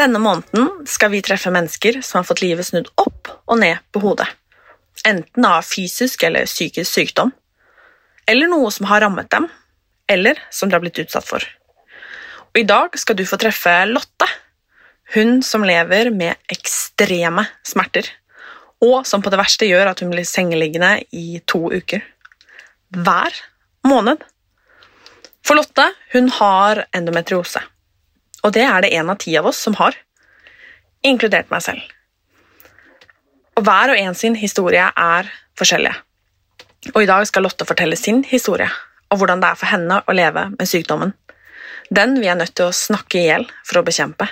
Denne måneden skal vi treffe mennesker som har fått livet snudd opp og ned på hodet. Enten av fysisk eller psykisk sykdom, eller noe som har rammet dem, eller som de har blitt utsatt for. Og I dag skal du få treffe Lotte, hun som lever med ekstreme smerter, og som på det verste gjør at hun blir sengeliggende i to uker. Hver måned. For Lotte, hun har endometriose. Og det er det en av ti av oss som har, inkludert meg selv. Og hver og en sin historie er forskjellige. Og i dag skal Lotte fortelle sin historie, og hvordan det er for henne å leve med sykdommen. Den vi er nødt til å snakke i hjel for å bekjempe.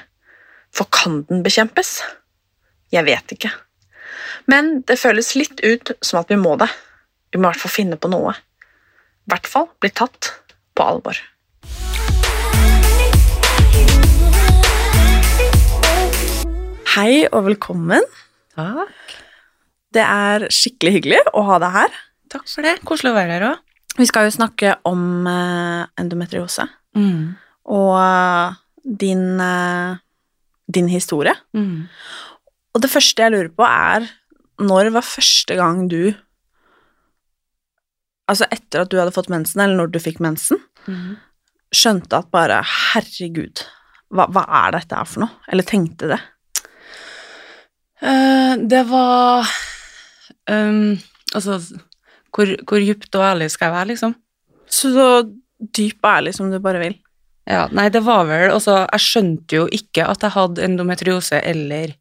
For kan den bekjempes? Jeg vet ikke. Men det føles litt ut som at vi må det. Vi må i hvert fall finne på noe. I hvert fall bli tatt på alvor. Hei og velkommen. Takk. Det er skikkelig hyggelig å ha deg her. Takk for det. Koselig å være her òg. Vi skal jo snakke om eh, endometriose Mm. og eh, din, eh, din historie. Mm. Og det første jeg lurer på, er når var første gang du Altså etter at du hadde fått mensen, eller når du fikk mensen, Mm. skjønte at bare Herregud, hva, hva er dette her for noe? Eller tenkte det? Eh, det var um, Altså, hvor, hvor djupt og ærlig skal jeg være, liksom? Så så dyp og ærlig som du bare vil. Ja, nei, det var vel Altså, jeg skjønte jo ikke at jeg hadde endometriose eller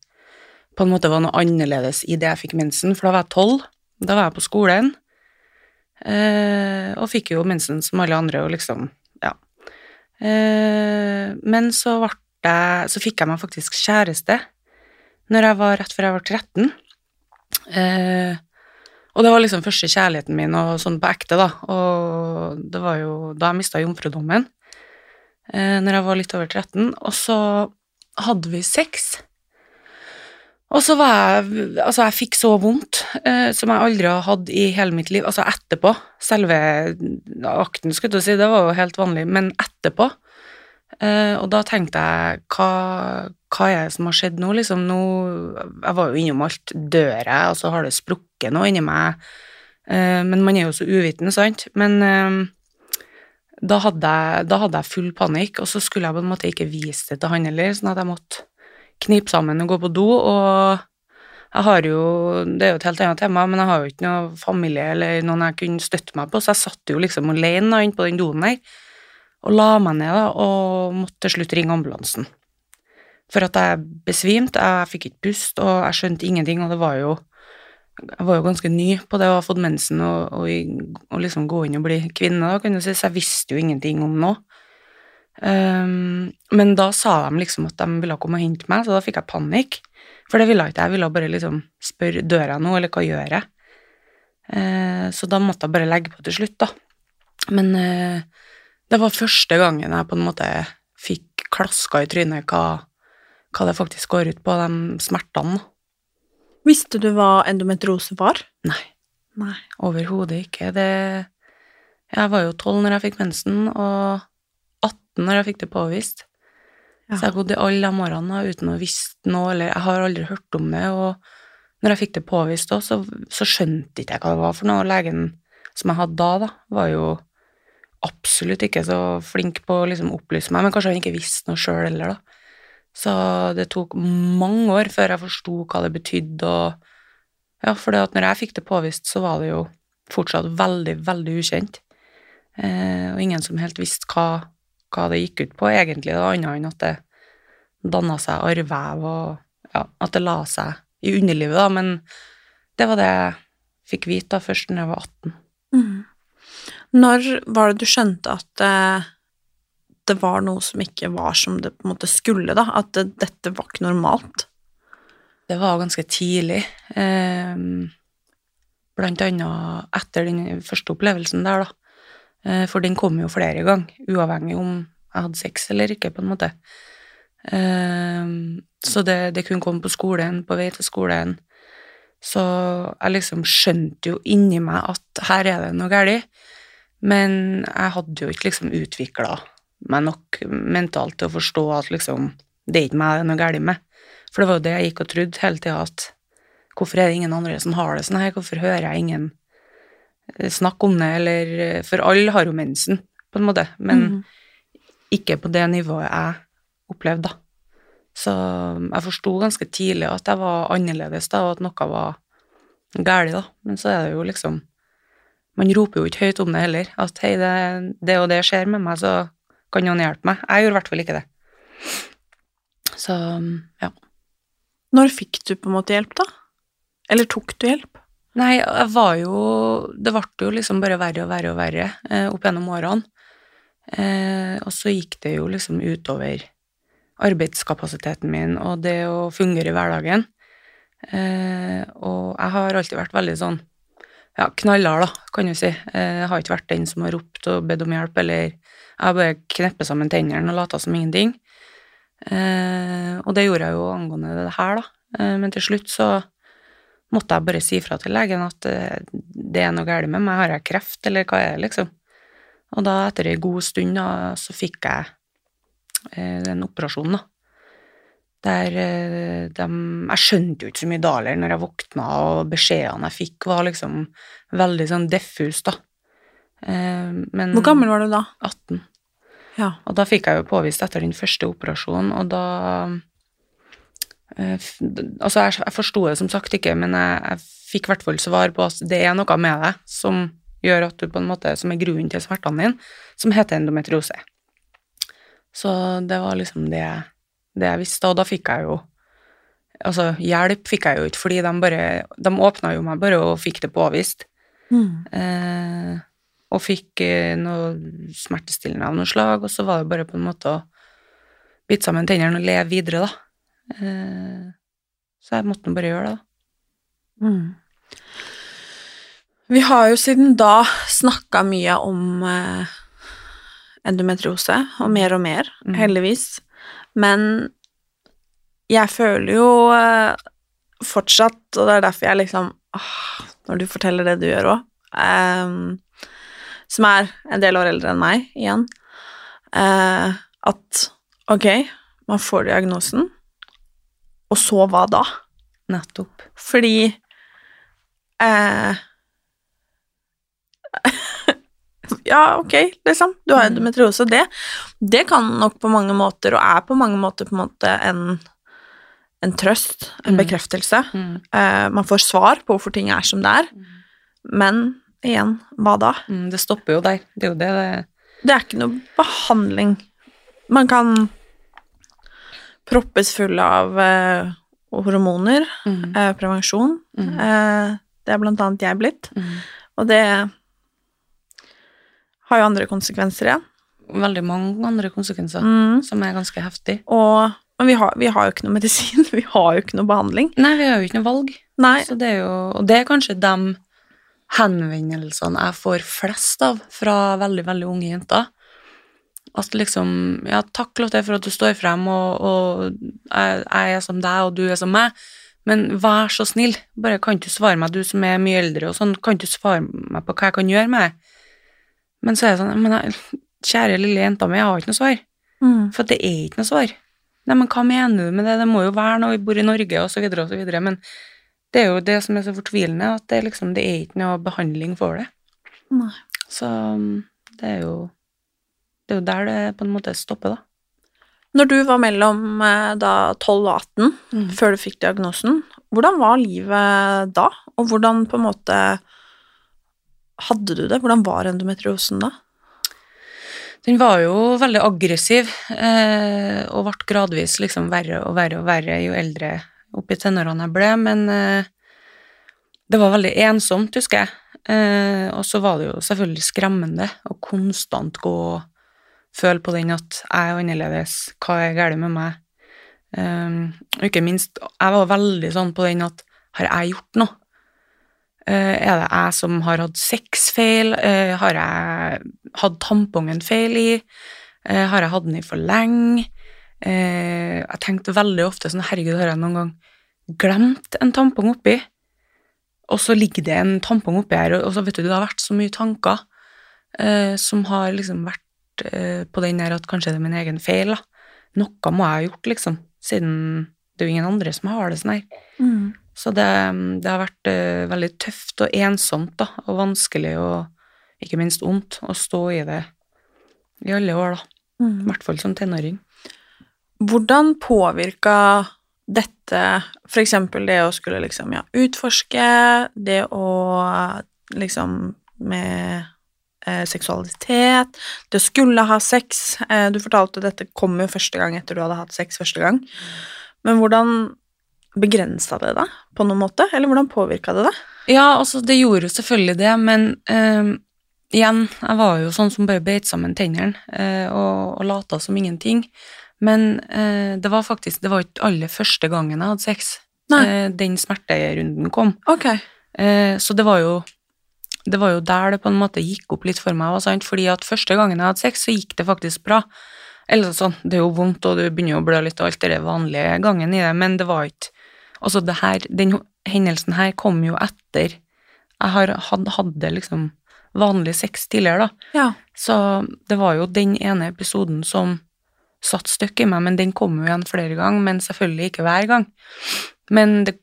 på en måte var noe annerledes i det jeg fikk mensen, for da var jeg tolv. Da var jeg på skolen, eh, og fikk jo mensen som alle andre, og liksom, ja. Eh, men så ble jeg Så fikk jeg meg faktisk kjæreste når jeg var rett før jeg var 13. Eh, og det var liksom første kjærligheten min, og sånn på ekte, da. Og det var jo da jeg mista jomfrudommen eh, når jeg var litt over 13, og så hadde vi sex. Og så var jeg Altså, jeg fikk så vondt eh, som jeg aldri har hatt i hele mitt liv. Altså etterpå. Selve akten, skulle jeg si, det var jo helt vanlig, men etterpå. Eh, og da tenkte jeg hva, hva er det som har skjedd nå, liksom? Nå Jeg var jo innom alt. Dør jeg, og så har det sprukket noe inni meg? Eh, men man er jo så uviten, sant? Men eh, da hadde, jeg, da hadde jeg full panikk, og så skulle jeg på en måte ikke vise det til han heller, sånn at jeg måtte knipe sammen og gå på do, og jeg har jo, det er jo et helt annet tema, men jeg har jo ikke noe familie eller noen jeg kunne støtte meg på, så jeg satt jo liksom alene inne på den doen der, og la meg ned da, og måtte til slutt ringe ambulansen. For at jeg besvimte, jeg fikk ikke pust, og jeg skjønte ingenting, og det var jo, jeg var jo ganske ny på det å ha fått mensen og, og, og liksom gå inn og bli kvinne, da, kan du si, så jeg visste jo ingenting om noe. Um, men da sa de liksom at de ville komme og hente meg, så da fikk jeg panikk. For det ville jeg ikke, jeg ville bare liksom spørre dør jeg nå, eller hva gjør jeg? Uh, så da måtte jeg bare legge på til slutt, da. Men uh, det var første gangen jeg på en måte fikk klaska i trynet hva, hva det faktisk går ut på, de smertene. Visste du hva endometriose var? Nei, Nei. overhodet ikke. Det Jeg var jo tolv når jeg fikk mensen, og 18 når jeg fikk det påvist. Ja. Så jeg har gått i alle de årene uten å visst noe, eller jeg har aldri hørt om det, og når jeg fikk det påvist òg, så, så skjønte ikke jeg hva det var for noe. Legen som jeg hadde da, da, var jo absolutt ikke så flink på å liksom opplyse meg, men kanskje han ikke visste noe sjøl heller, da. Så det tok mange år før jeg forsto hva det betydde, og ja, for det at når jeg fikk det påvist, så var det jo fortsatt veldig, veldig ukjent. Eh, og ingen som helt visste hva, hva det gikk ut på, egentlig, da, annet enn at det danna seg arrvev, og ja, at det la seg i underlivet, da, men det var det jeg fikk vite da, først da jeg var 18. Mm. Når var det du skjønte at eh, det var noe som ikke var som det på en måte skulle, da? At det, dette var ikke normalt? Det var ganske tidlig. Eh, blant annet etter den første opplevelsen der, da. Eh, for den kom jo flere ganger, uavhengig om jeg hadde sex eller ikke, på en måte. Eh, så det, det kunne komme på skolen, på vei til skolen. Så jeg liksom skjønte jo inni meg at her er det noe galt. Men jeg hadde jo ikke liksom utvikla meg nok mentalt til å forstå at liksom det er ikke meg det er noe galt med. For det var jo det jeg gikk og trodde hele tida, at hvorfor er det ingen andre som har det sånn her, hvorfor hører jeg ingen eh, snakke om det, eller eh, For alle har jo mensen, på en måte, men mm. ikke på det nivået jeg opplevde, da. Så jeg forsto ganske tidlig at jeg var annerledes, da, og at noe var galt, da. Men så er det jo liksom Man roper jo ikke høyt om det heller. At hei, det, det og det skjer med meg, så kan noen hjelpe meg. Jeg gjorde i hvert fall ikke det. Så ja. Når fikk du på en måte hjelp, da? Eller tok du hjelp? Nei, jeg var jo Det ble jo liksom bare verre og verre og verre eh, opp gjennom årene. Eh, og så gikk det jo liksom utover arbeidskapasiteten min og det å fungere i hverdagen. Eh, og jeg har alltid vært veldig sånn ja, knallhard, da, kan du si. Eh, jeg har ikke vært den som har ropt og bedt om hjelp, eller jeg bare kneppet sammen tennene og lata som ingenting. Eh, og det gjorde jeg jo angående det her, da. Eh, men til slutt så måtte jeg bare si fra til legen at eh, det er noe galt med meg, har jeg kreft, eller hva er det, liksom? Og da, etter ei god stund, da, så fikk jeg Eh, den operasjonen, da. Der eh, de Jeg skjønte jo ikke så mye da heller når jeg våkna, og beskjedene jeg fikk, var liksom veldig sånn diffus, da. Eh, men Hvor gammel var du da? 18. Ja. Og da fikk jeg jo påvist etter den første operasjonen, og da Altså, jeg, jeg forsto det som sagt ikke, men jeg, jeg fikk i hvert fall svar på at det er noe med deg som gjør at du på en måte, som er grunnen til smertene dine, som heter endometriose. Så det var liksom det, det jeg visste, og da fikk jeg jo Altså, hjelp fikk jeg jo ikke, fordi de bare De åpna jo meg bare og fikk det påvist. Mm. Eh, og fikk eh, noe smertestillende av noe slag, og så var det bare på en måte å bite sammen tennene og leve videre, da. Eh, så jeg måtte bare gjøre det, da. Mm. Vi har jo siden da snakka mye om eh, endometriose, og mer og mer, mm. heldigvis. Men jeg føler jo fortsatt, og det er derfor jeg liksom åh, Når du forteller det du gjør òg, um, som er en del år eldre enn meg igjen, uh, at ok, man får diagnosen, og så hva da? Nettopp. Fordi eh, Ja, ok, liksom. Du har mm. endometriose. Det, det kan nok på mange måter, og er på mange måter på en måte en, en trøst, en mm. bekreftelse. Mm. Uh, man får svar på hvorfor ting er som det er. Mm. Men igjen, hva da? Mm, det stopper jo der. Det er jo det det Det er ikke noe behandling. Man kan proppes full av eh, hormoner, uh, prevensjon. det er blant annet jeg blitt. Og det har jo andre konsekvenser igjen. Veldig mange andre konsekvenser, mm. som er ganske heftig. Og, men vi har, vi har, jo ikke noe medisin, vi har jo ikke noe behandling. Nei, vi har jo ikke noe valg. Nei. Så det er jo, og det er kanskje de henvendelsene jeg får flest av fra veldig, veldig unge jenter. At liksom Ja, takk, Lotte, for at du står frem, og, og jeg, jeg, er som deg, og du er som meg. Men vær så snill, bare kan du svare meg, du som er mye eldre, og sånn, kan du svare meg på hva jeg kan gjøre med det? Men så er det sånn men jeg, Kjære lille jenta mi, jeg har ikke noe svar. Mm. For det er ikke noe svar. Nei, men hva mener du med det? Det må jo være når vi bor i Norge, og så videre og så videre. Men det er jo det som er så fortvilende, at det, liksom, det er ikke noe behandling for det. Nei. Så mm, det er jo Det er jo der det på en måte stopper, da. Når du var mellom eh, da 12 og 18, Mm. før du fikk diagnosen, hvordan var livet da? Og hvordan på en måte hadde du det? Hvordan var endometriosen da? Den var jo veldig aggressiv, eh, og ble gradvis liksom verre og verre og verre jo eldre opp i tenårene jeg ble, men eh, det var veldig ensomt, husker jeg. Eh, og så var det jo selvfølgelig skremmende å konstant gå og føle på den at jeg er annerledes, hva er galt med meg? Eh, og ikke minst, jeg var veldig sånn på den at har jeg gjort noe? Er det jeg som har hatt sexfeil? Har jeg hatt tampongen feil i? Har jeg hatt den i for lenge? Eh, jeg tenkte veldig ofte sånn, herregud, har jeg noen gang glemt en tampong oppi? Og så ligger det en tampong oppi her, og så vet du, det har vært så mye tanker eh, som har liksom vært eh, på den der at kanskje det er min egen feil, da. Noe må jeg ha gjort, liksom, siden det er jo ingen andre som har det sånn her. Så det, det har vært eh, veldig tøft og ensomt, da, og vanskelig og ikke minst vondt å stå i det i alle år, da. I hvert fall som tenåring. Hvordan påvirka dette eksempel det å skulle liksom, ja, utforske, det å liksom med eh, seksualitet, det å skulle ha sex eh, Du fortalte at dette kom jo første gang etter du hadde hatt sex første gang. Men hvordan begrensa det deg på noen måte, eller hvordan påvirka det deg? Ja, altså, det gjorde jo selvfølgelig det, men eh, igjen, jeg var jo sånn som bare beit sammen tennene eh, og, og lata som ingenting. Men eh, det var faktisk det var ikke aller første gangen jeg hadde sex. Eh, den smerterunden kom. Ok. Eh, så det var jo det var jo der det på en måte gikk opp litt for meg, sant? fordi at første gangen jeg hadde sex, så gikk det faktisk bra. Eller sånn, det er jo vondt, og du begynner å blø litt, og alt det vanlige gangen i det, men det var ikke Altså, det her, den hendelsen her kom jo etter jeg har hadde liksom vanlig sex tidligere, da. Ja. Så det var jo den ene episoden som satt støkk i meg, men den kom jo igjen flere ganger, men selvfølgelig ikke hver gang. Men det,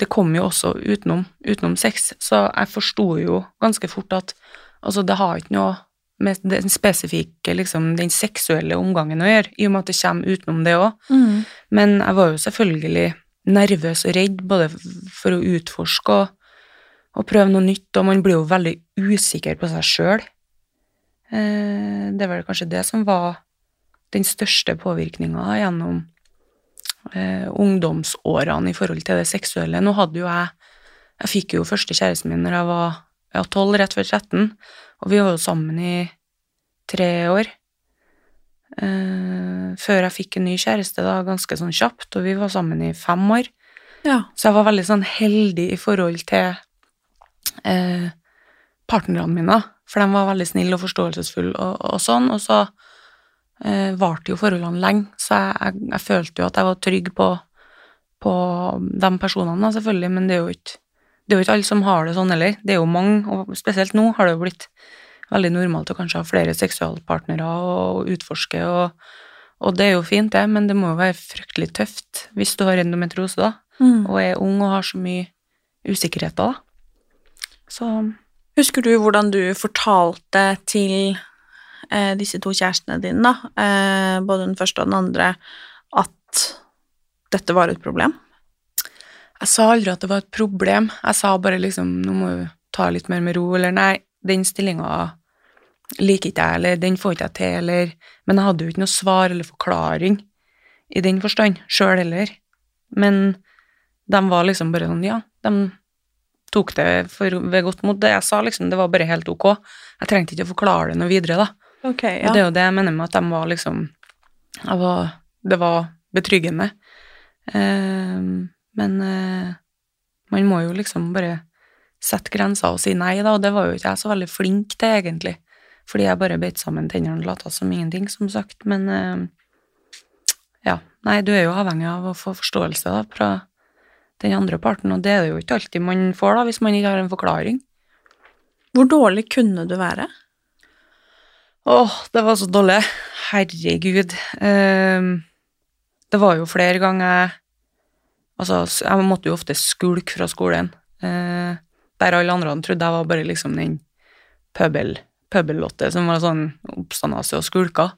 det kom jo også utenom, utenom sex, så jeg forsto jo ganske fort at altså, det har ikke noe med den spesifikke, liksom, den seksuelle omgangen å gjøre, i og med at det kommer utenom det òg. Men jeg var jo selvfølgelig nervøs og redd, både for å utforske og, og prøve noe nytt, og man blir jo veldig usikker på seg sjøl. Eh, det var kanskje det som var den største påvirkninga gjennom eh, ungdomsårene i forhold til det seksuelle. Nå hadde jo jeg Jeg fikk jo første kjæresten min når jeg var ja, 12, rett før 13, og vi var jo sammen i tre år. Eh, før jeg fikk en ny kjæreste, da, ganske sånn kjapt, og vi var sammen i fem år. Ja. Så jeg var veldig sånn heldig i forhold til eh, partnerne mine, for de var veldig snille og forståelsesfulle og, og sånn, og så eh, varte jo forholdene lenge, så jeg, jeg, jeg følte jo at jeg var trygg på, på de personene, selvfølgelig, men det er jo ikke det er jo ikke alle som har det sånn heller. Det er jo mange, og spesielt nå har det jo blitt veldig normalt å kanskje ha flere seksualpartnere og utforske, og, og det er jo fint, det, men det må jo være fryktelig tøft hvis du har endometriose, da, Mm. og er ung og har så mye usikkerheter, da. Så Husker du hvordan du fortalte til disse to kjærestene dine, da, eh, både den første og den andre, at dette var et problem? jeg sa aldri at det var et problem. Jeg sa bare liksom nå må du ta litt mer med ro, eller nei, den stillinga liker ikke jeg, eller den får ikke jeg til, eller Men jeg hadde jo ikke noe svar eller forklaring i den forstand, sjøl heller. Men de var liksom bare sånn, ja, de tok det for, ved godt mot. Det jeg sa, liksom, det var bare helt ok. Jeg trengte ikke å forklare det noe videre, da. Ok, Og det er jo det jeg mener med at de var liksom var, Det var betryggende. Eh, men eh, man må jo liksom bare sette grenser og si nei, da, og det var jo ikke jeg så veldig flink til, egentlig. Fordi jeg bare beit sammen tennene og lata som ingenting, som sagt. Men eh, ja, nei, du er jo avhengig av å få forståelse da, fra den andre parten, og det er det jo ikke alltid man får, da, hvis man ikke har en forklaring. Hvor dårlig kunne du være? Åh, det var så dårlig. Herregud. Um, det var jo flere ganger Altså, jeg måtte jo ofte skulke fra skolen. Uh, der alle andre trodde jeg var bare liksom den pøbel, pøbellotte som var sånn oppstandelse og skulka.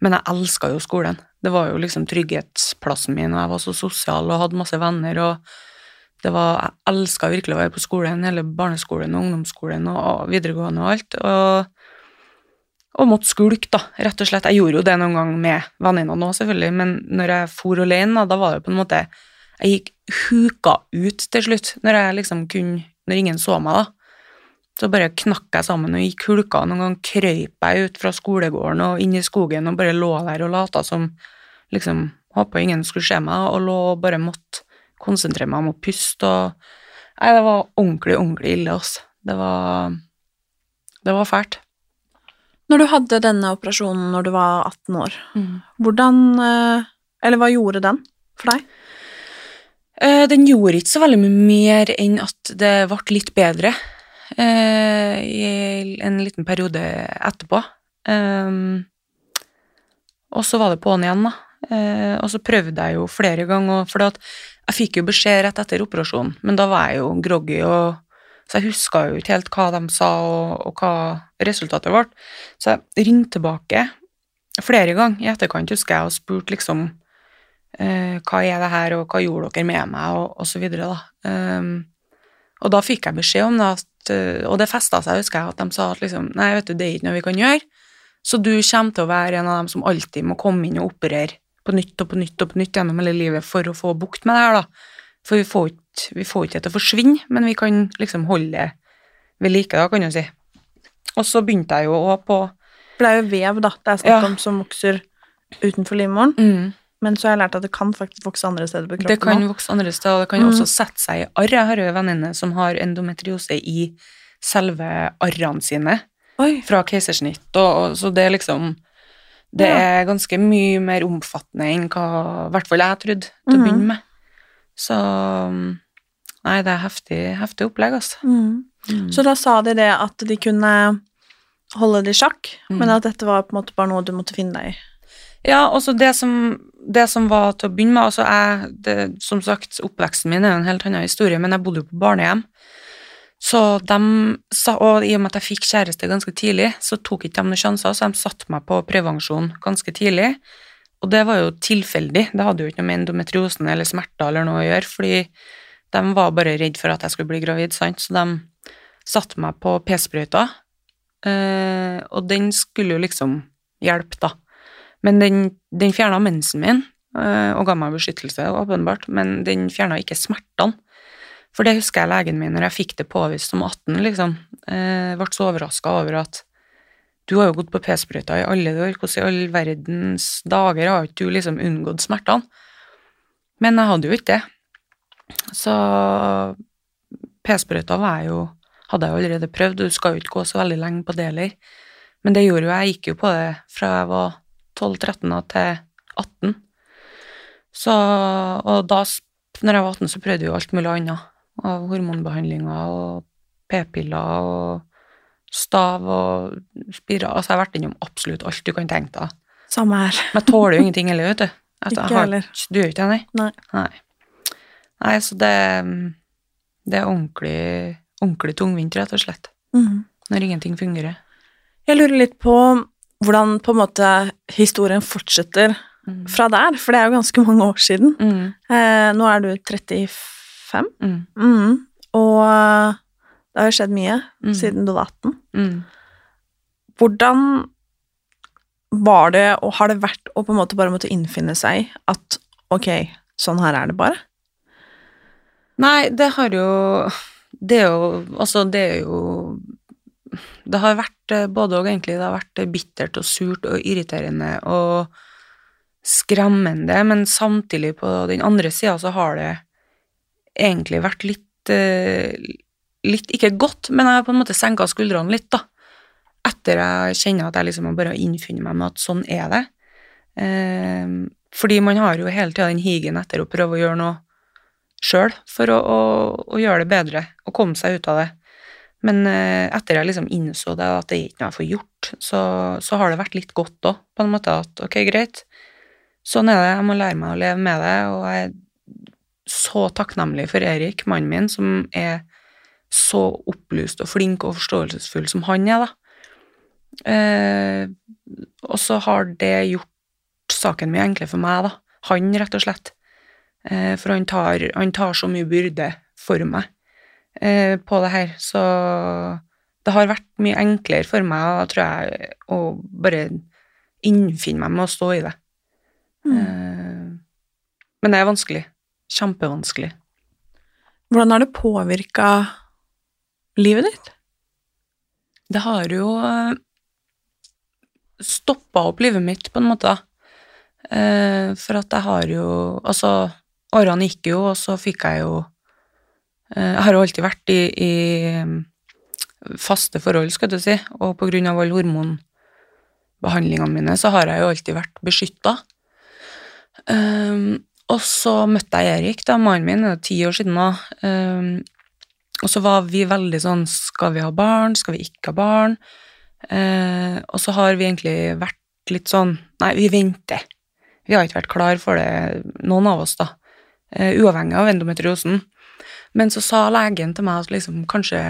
Men jeg elska jo skolen. Det var jo liksom trygghetsplassen min, og jeg var så sosial og hadde masse venner. og det var, Jeg elska virkelig å være på skolen, hele barneskolen og ungdomsskolen og, og videregående og alt. Og, og måtte skulke, da, rett og slett. Jeg gjorde jo det noen gang med venninnene òg, selvfølgelig, men når jeg for alene, da, da var det på en måte Jeg gikk huka ut til slutt, når jeg liksom kunne Når ingen så meg, da. Så bare knakk jeg sammen og gikk hulka. Noen ganger krøyp jeg ut fra skolegården og inn i skogen og bare lå der og lata som liksom Håpa ingen skulle se meg, og lå og bare måtte konsentrere meg om å puste og Nei, det var ordentlig, ordentlig ille, altså. Det var Det var fælt. Når du hadde denne operasjonen når du var 18 år, Mm. hvordan eh, Eller hva gjorde den for deg? Eh, den gjorde ikke så veldig mye mer enn at det ble litt bedre eh, i en liten periode etterpå. Um, og så var det på'n igjen, da. Og så prøvde jeg jo flere ganger, for jeg fikk jo beskjed rett etter operasjonen, men da var jeg jo groggy, og, så jeg huska jo ikke helt hva de sa, og, og hva resultatet ble. Så jeg ringte tilbake flere ganger i etterkant, husker jeg, og spurte liksom eh, hva er det her, og hva gjorde dere med meg, og, og så videre, da. Um, og da fikk jeg beskjed om det, at, eh, og det festa seg, husker jeg, at de sa at liksom, nei, vet du, det er ikke noe vi kan gjøre, så du kommer til å være en av dem som alltid må komme inn og operere på nytt og på nytt og på nytt gjennom hele livet for å få bukt med det her, da. For vi får ikke, vi får ikke det til å forsvinne, men vi kan liksom holde det ved like, da, kan du si. Og så begynte jeg jo òg på For det er jo vev, da, det er snakk Ja. om, som vokser utenfor livmoren. mm, Men så har jeg lært at det kan faktisk vokse andre steder på kroppen Det kan også. vokse andre steder, og det kan Mm. også sette seg i arr. Jeg har jo venninne som har endometriose i selve arrene sine Oi. fra keisersnitt, og, og, så det er liksom Det Ja. er ganske mye mer omfattende enn hva i hvert fall jeg trodde til å Mhm. begynne med. Så Nei, det er heftig, heftig opplegg, altså. Mm. Mm. Så da sa de det at de kunne holde det i sjakk, Mm. men at dette var på en måte bare noe du måtte finne deg i. Ja, også det som, det som var til å begynne med altså jeg, det, Som sagt, oppveksten min er en helt annen historie, men jeg bodde jo på barnehjem. Så de Og i og med at jeg fikk kjæreste ganske tidlig, så tok ikke de noen sjanser, så de satte meg på prevensjon ganske tidlig. Og det var jo tilfeldig, det hadde jo ikke noe med endometriosen eller smerter eller noe å gjøre, fordi de var bare redd for at jeg skulle bli gravid, sant, så de satte meg på p-sprøyta, eh, og den skulle jo liksom hjelpe, da. Men den, den fjerna mensen min, eh, og ga meg beskyttelse, åpenbart, men den fjerna ikke smertene. For det husker jeg legen min når jeg fikk det påvist som 18, liksom. Eh, ble så overraska over at du har jo gått på p-sprøyta i alle år, hvordan i all verdens dager har ikke du liksom unngått smertene? Men jeg hadde jo ikke det. Så p-sprøyta var jeg jo hadde jeg allerede prøvd, du skal jo ikke gå så veldig lenge på det heller. Men det gjorde jo. Jeg gikk jo på det fra jeg var 12-13 til 18. Så, og da, når jeg var 18, så prøvde jeg jo alt mulig annet. Av hormonbehandlinger og p-piller og stav og spiral. Altså, jeg har vært innom absolutt alt du kan tenke deg. Samme her. Men jeg tåler jo ingenting heller, vet du. At Ikke jeg har- heller. Du gjør ikke det, nei? Nei. Nei. Så det, det er ordentlig, ordentlig tungvint, rett og slett. Mm. Når ingenting fungerer. Jeg lurer litt på hvordan på en måte historien fortsetter Mm. fra der, for det er jo ganske mange år siden. Mm. Eh, nå er du 35, Mm. Mhm. og det har jo skjedd mye Mm. siden du var 18. Mm. Hvordan var det, og har det vært, å på en måte bare måtte innfinne seg at ok, sånn her er det bare? Nei, det har jo Det er jo Altså, det er jo Det har vært eh, både og, egentlig. Det har vært bittert og surt og irriterende og skremmende, men samtidig, på den andre sida, så har det egentlig vært litt eh, Litt ikke godt, men jeg har på en måte senka skuldrene litt, da. Etter jeg kjenner at jeg liksom må bare innfinne meg med at sånn er det. Eh, fordi man har jo hele tida den higen etter å prøve å gjøre noe sjøl for å, å, å gjøre det bedre og komme seg ut av det. Men eh, etter jeg liksom innså det, at det er ikke noe jeg får gjort, så, så har det vært litt godt òg, på en måte at ok, greit, sånn er det, jeg må lære meg å leve med det, og jeg er så takknemlig for Erik, mannen min, som er så opplyst og flink og forståelsesfull som han er, da. Eh, og så har det gjort saken mye enklere for meg, da. Han, rett og slett. Eh, for han tar, han tar, så mye byrde for meg eh, på det her, så det har vært mye enklere for meg, tror jeg, å bare innfinne meg med å stå i det. Mm. Eh, men det er vanskelig. Kjempevanskelig. Hvordan har det påvirka livet ditt? Det har jo eh, stoppa opp livet mitt, på en måte. Eh, for at jeg har jo Altså, årene gikk jo, og så fikk jeg jo eh, Jeg har jo alltid vært i, i faste forhold, skal du si, og på grunn av alle hormonbehandlingene mine, så har jeg jo alltid vært beskytta. Um, og så møtte jeg Erik, da, mannen min, det er ti år siden nå. Um, og så var vi veldig sånn Skal vi ha barn? Skal vi ikke ha barn? Eh, og så har vi egentlig vært litt sånn Nei, vi venter. Vi har ikke vært klar for det, noen av oss, da. Eh, uavhengig av endometriosen. Men så sa legen til meg at liksom, kanskje,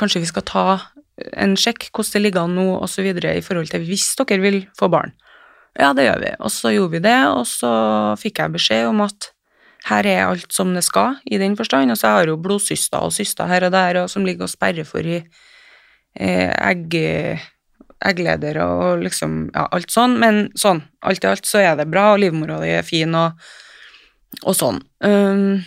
kanskje vi skal ta en sjekk hvordan det ligger an nå, osv. i forhold til hvis dere vil få barn. Ja, det gjør vi. Og så gjorde vi det, og så fikk jeg beskjed om at her er alt som det skal, i den forstand. Og så har jeg jo blodsyster og syster her og der og som ligger og sperrer for i eh, egg, eggleder og liksom ja, alt sånn. Men sånn, alt i alt så er det bra, og livmora di er fin og, og sånn. Um,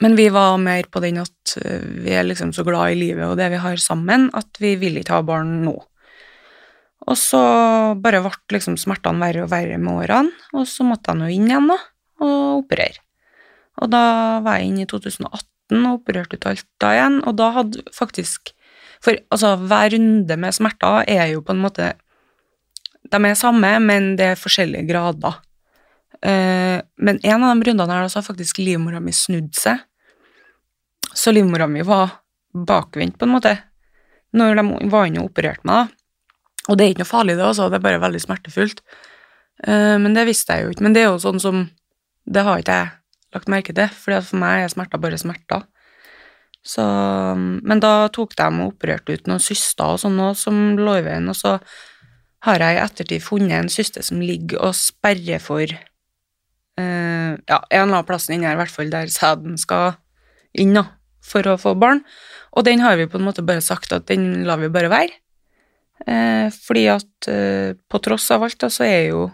men vi var mer på den at eh, vi er liksom så glad i livet og det vi har sammen, at vi vil ikke ha barn nå. Og så bare ble liksom smertene verre og verre med årene, og så måtte jeg nå inn igjen da, og operere. Og da var jeg inne i 2018 og opererte ut alt da igjen, og da hadde faktisk For altså, hver runde med smerter er jo på en måte De er samme, men det er forskjellige grader. Uh, men en av de rundene her, så har faktisk livmora mi snudd seg. Så livmora mi var bakvendt, på en måte, når de var inne og opererte meg. Og det er ikke noe farlig, det, altså, det er bare veldig smertefullt. Uh, men det visste jeg jo ikke. Men det er jo sånn som Det har ikke jeg lagt merke til, for for meg er smerter bare smerter. Så, men da tok de og opererte ut noen syster og sånn òg som lå i veien, og så har jeg i ettertid funnet en syste som ligger og sperrer for eh, ja, en eller annen plass inni her, i hvert fall der sæden skal inn, da, for å få barn. Og den har vi på en måte bare sagt at den lar vi bare være. Eh, fordi at eh, på tross av alt, da, så er jo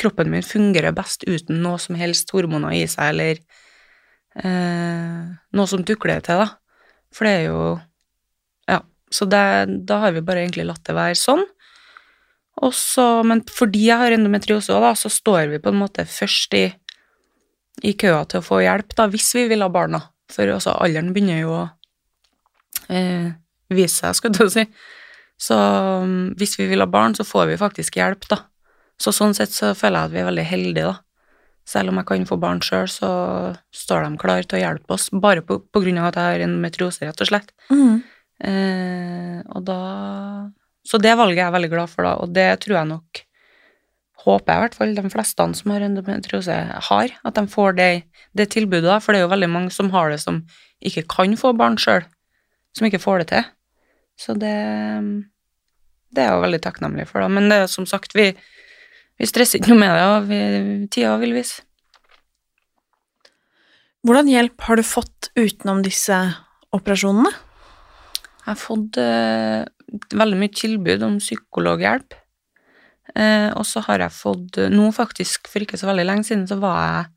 kroppen min fungerer best uten noe som helst hormoner i seg, eller eh, noe som tukler til, da. For det er jo Ja. Så det, da har vi bare egentlig latt det være sånn. Også, men fordi jeg har endometriose òg, så står vi på en måte først i, i køa til å få hjelp, da, hvis vi vil ha barna. For altså, alderen begynner jo å eh, vise seg, skal du si. Så um, hvis vi vil ha barn, så får vi faktisk hjelp, da. Så sånn sett så føler jeg at vi er veldig heldige, da. Selv om jeg kan få barn sjøl, så står de klar til å hjelpe oss, bare på, på grunn av at jeg har en metrose rett og slett. Mm. Eh, og da Så det valget er jeg veldig glad for, da, og det tror jeg nok Håper jeg i hvert fall de fleste som har endometriose, har. At de får det, det tilbudet, da, for det er jo veldig mange som har det som ikke kan få barn sjøl, som ikke får det til. Så det det er jeg jo veldig takknemlig for, da. Men det er som sagt, vi, vi stresser ikke noe med det, og vi, tida vil vise. Hvordan hjelp har du fått utenom disse operasjonene? Jeg har fått eh, veldig mye tilbud om psykologhjelp. Eh, og så har jeg fått Nå faktisk, for ikke så veldig lenge siden, så var jeg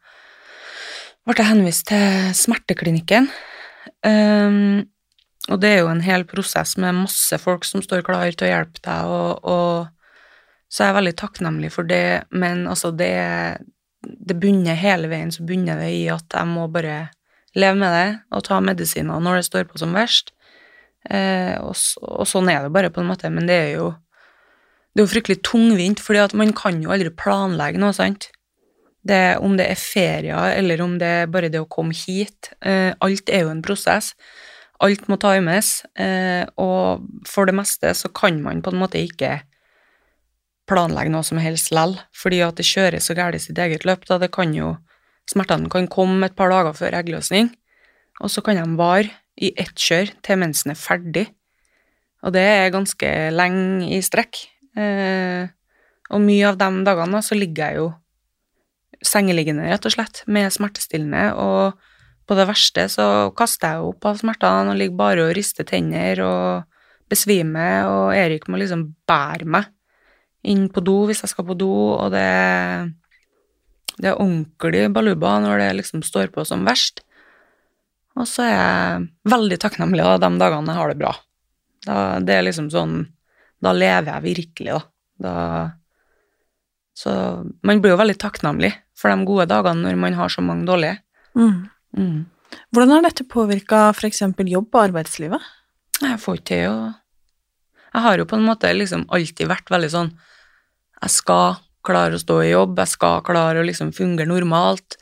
ble jeg henvist til smerteklinikken. Um, og det er jo en hel prosess med masse folk som står klar til å hjelpe deg, og, og så er jeg veldig takknemlig for det, men altså, det Det bunner hele veien, så bunner det i at jeg må bare leve med det og ta medisiner når det står på som verst. Eh, og, og, sånn er det bare, på en måte, men det er jo det er jo fryktelig tungvint, at man kan jo aldri planlegge noe, sant. Det, om det er ferier, eller om det er bare det å komme hit. Eh, alt er jo en prosess. Alt må times, eh, og for det meste så kan man på en måte ikke planlegge noe som helst lell, fordi at det kjører så galt i sitt eget løp. da Det kan jo Smertene kan komme et par dager før eggløsning, og så kan de vare i ett kjør til mensen er ferdig. Og det er ganske lenge i strekk. Eh, og mye av de dagene da, så ligger jeg jo sengeliggende, rett og slett, med smertestillende, og på det verste så kaster jeg opp av smertene og ligger bare og rister tenner og besvimer, og Erik må liksom bære meg inn på do hvis jeg skal på do, og det det er ordentlig baluba når det liksom står på som verst. Og så er jeg veldig takknemlig da, de dagene jeg har det bra. Da, det er liksom sånn Da lever jeg virkelig, da. da. Så man blir jo veldig takknemlig for de gode dagene når man har så mange dårlige. Mm. Mm. Hvordan har dette påvirka f.eks. jobb og arbeidslivet? Jeg får ikke til å Jeg har jo på en måte liksom alltid vært veldig sånn Jeg skal klare å stå i jobb, jeg skal klare å liksom fungere normalt.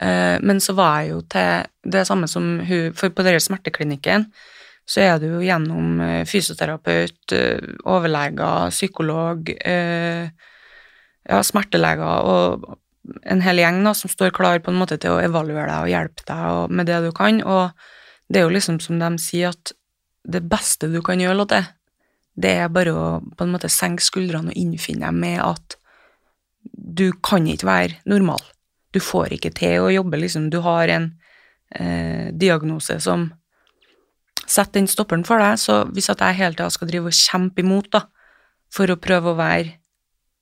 Eh, men så var jeg jo til det samme som hun For på denne smerteklinikken så er du jo gjennom eh, fysioterapeut, eh, overleger, psykolog, ja, smerteleger og en hel gjeng da, som står klar på en måte til å evaluere deg og hjelpe deg med det du kan. Og det er jo liksom som de sier, at det beste du kan gjøre, Lotte, det er bare å på en måte senke skuldrene og innfinne deg med at du kan ikke være normal. Du får ikke til å jobbe, liksom. Du har en eh, diagnose som setter den stopperen for deg, så hvis at jeg hele tida skal drive og kjempe imot, da, for å prøve å være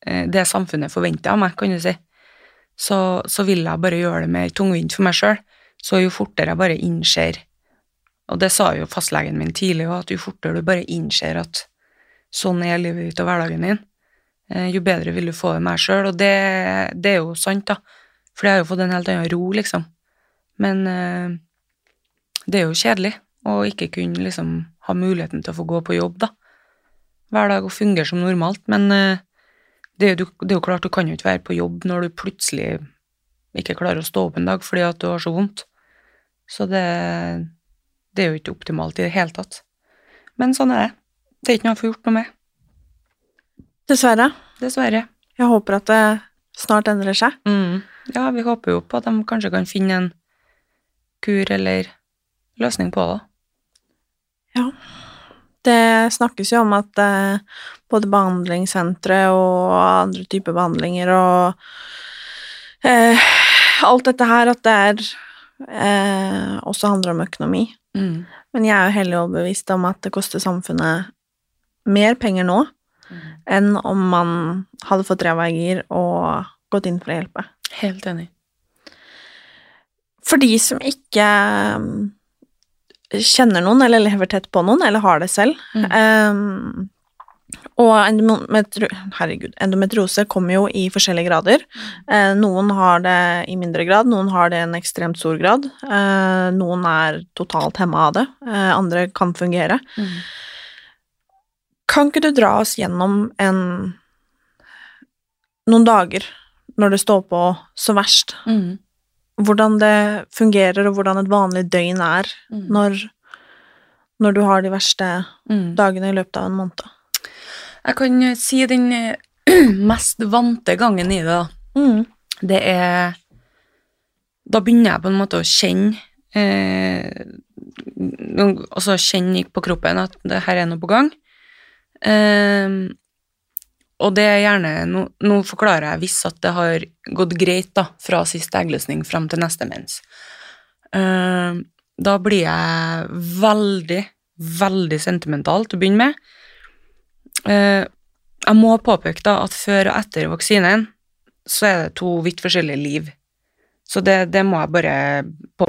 eh, det samfunnet forventer av meg, kan du si, så, så, vil jeg bare gjøre det mer tungvint for meg sjøl. Så jo fortere jeg bare innser Og det sa jo fastlegen min tidlig òg, at jo fortere du bare innser at sånn er livet ditt og hverdagen din, Eh, jo bedre vil du få det med deg sjøl. Og det, det, er jo sant, da. For jeg har jo fått en helt annen ro, liksom. Men eh, det er jo kjedelig å ikke kunne liksom ha muligheten til å få gå på jobb, da. Hver dag og fungere som normalt. Men eh, det, er jo, det, er jo, klart, du kan jo ikke være på jobb når du plutselig ikke klarer å stå opp en dag fordi at du har så vondt. Så det, det er jo ikke optimalt i det hele tatt. Men sånn er det. Det er ikke noe å få gjort noe med. Dessverre. Dessverre. Jeg håper at det snart endrer seg. Mm. Ja, vi håper jo på at de kanskje kan finne en kur eller løsning på det. Ja. Det snakkes jo om at eh, både behandlingssentre og andre typer behandlinger og eh, alt dette her, at det er eh, også handler om økonomi. Mm. Men jeg er jo hellig overbevist om at det koster samfunnet mer penger nå enn om man hadde fått ræva i gir og gått inn for å hjelpe. Helt enig. For de som ikke um, kjenner noen, eller lever tett på noen, eller har det selv Mm. um, og endometri herregud, endometriose kommer jo i forskjellige grader. Eh, noen har det i mindre grad, noen har det i en ekstremt stor grad. Eh, noen er totalt hemma av det, eh, andre kan fungere. Mm. Kan ikke du dra oss gjennom en noen dager når det står på så verst? Mm. Hvordan det fungerer, og hvordan et vanlig døgn er Mm. når, når du har de verste Mm. dagene i løpet av en måned? Jeg kan si den mest vante gangen i det. Mm. Det er Da begynner jeg på en måte å kjenne eh, Altså kjenne på kroppen at det her er noe på gang. Eh, og det er gjerne Nå, nå forklarer jeg hvis at det har gått greit da, fra siste eggløsning fram til neste mens. Eh, da blir jeg veldig, veldig sentimental til å begynne med. Eh, jeg må påpeke da at før og etter vaksinen så er det to vidt forskjellige liv. Så det, det må jeg bare på...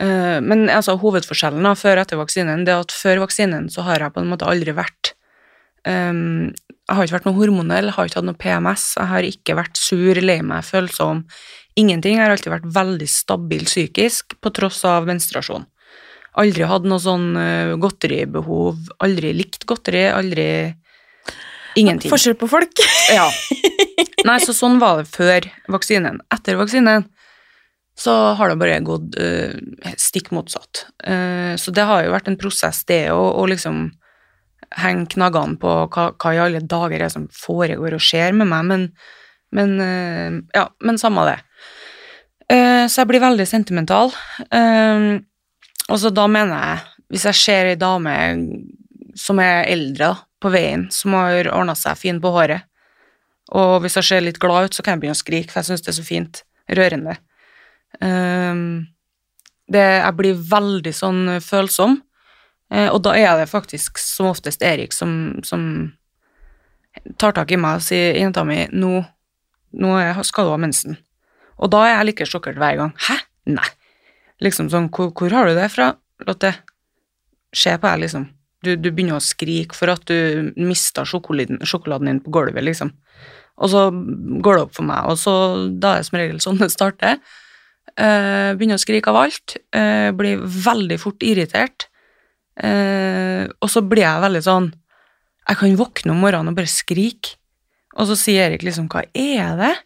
Eh, Men altså, hovedforskjellen da, før og etter vaksinen det er at før vaksinen så har jeg på en måte aldri vært um, Jeg har ikke vært noe hormonell, jeg har ikke hatt noe PMS, jeg har ikke vært sur, lei meg, følsom. Ingenting. Jeg har alltid vært veldig stabil psykisk på tross av menstruasjon. Aldri hatt noe sånn uh, godteribehov, aldri likt godteri, aldri Ingenting. Forskjell på folk. Ja. Nei, så sånn var det før vaksinen. Etter vaksinen så har det bare gått uh, stikk motsatt. Uh, så det har jo vært en prosess, det å, liksom henge knaggene på hva, hva, i alle dager er som foregår og skjer med meg, men, men uh, ja, men samme det. Så jeg blir veldig sentimental. Og så da mener jeg, hvis jeg ser ei dame som er eldre, på veien, som har ordna seg fin på håret. Og hvis jeg ser litt glad ut, så kan jeg begynne å skrike, for jeg syns det er så fint. Rørende. Um, det, jeg blir veldig sånn følsom, uh, og da er det faktisk som oftest Erik som, som tar tak i meg og sier 'jenta mi, nå, nå skal du ha mensen'. Og da er jeg like sjokkert hver gang. 'Hæ? Nei.' Liksom sånn 'Hvor, hvor har du det fra, Lotte?' Se på deg, liksom. Du, du, begynner å skrike for at du mista sjokoladen, sjokoladen, din på gulvet, liksom. Og så går det opp for meg, og så da er det som regel sånn det starter. Uh, begynner å skrike av alt. Uh, blir veldig fort irritert. Uh, og så blir jeg veldig sånn Jeg kan våkne om morgenen og bare skrike. Og så sier Erik liksom 'hva er det?'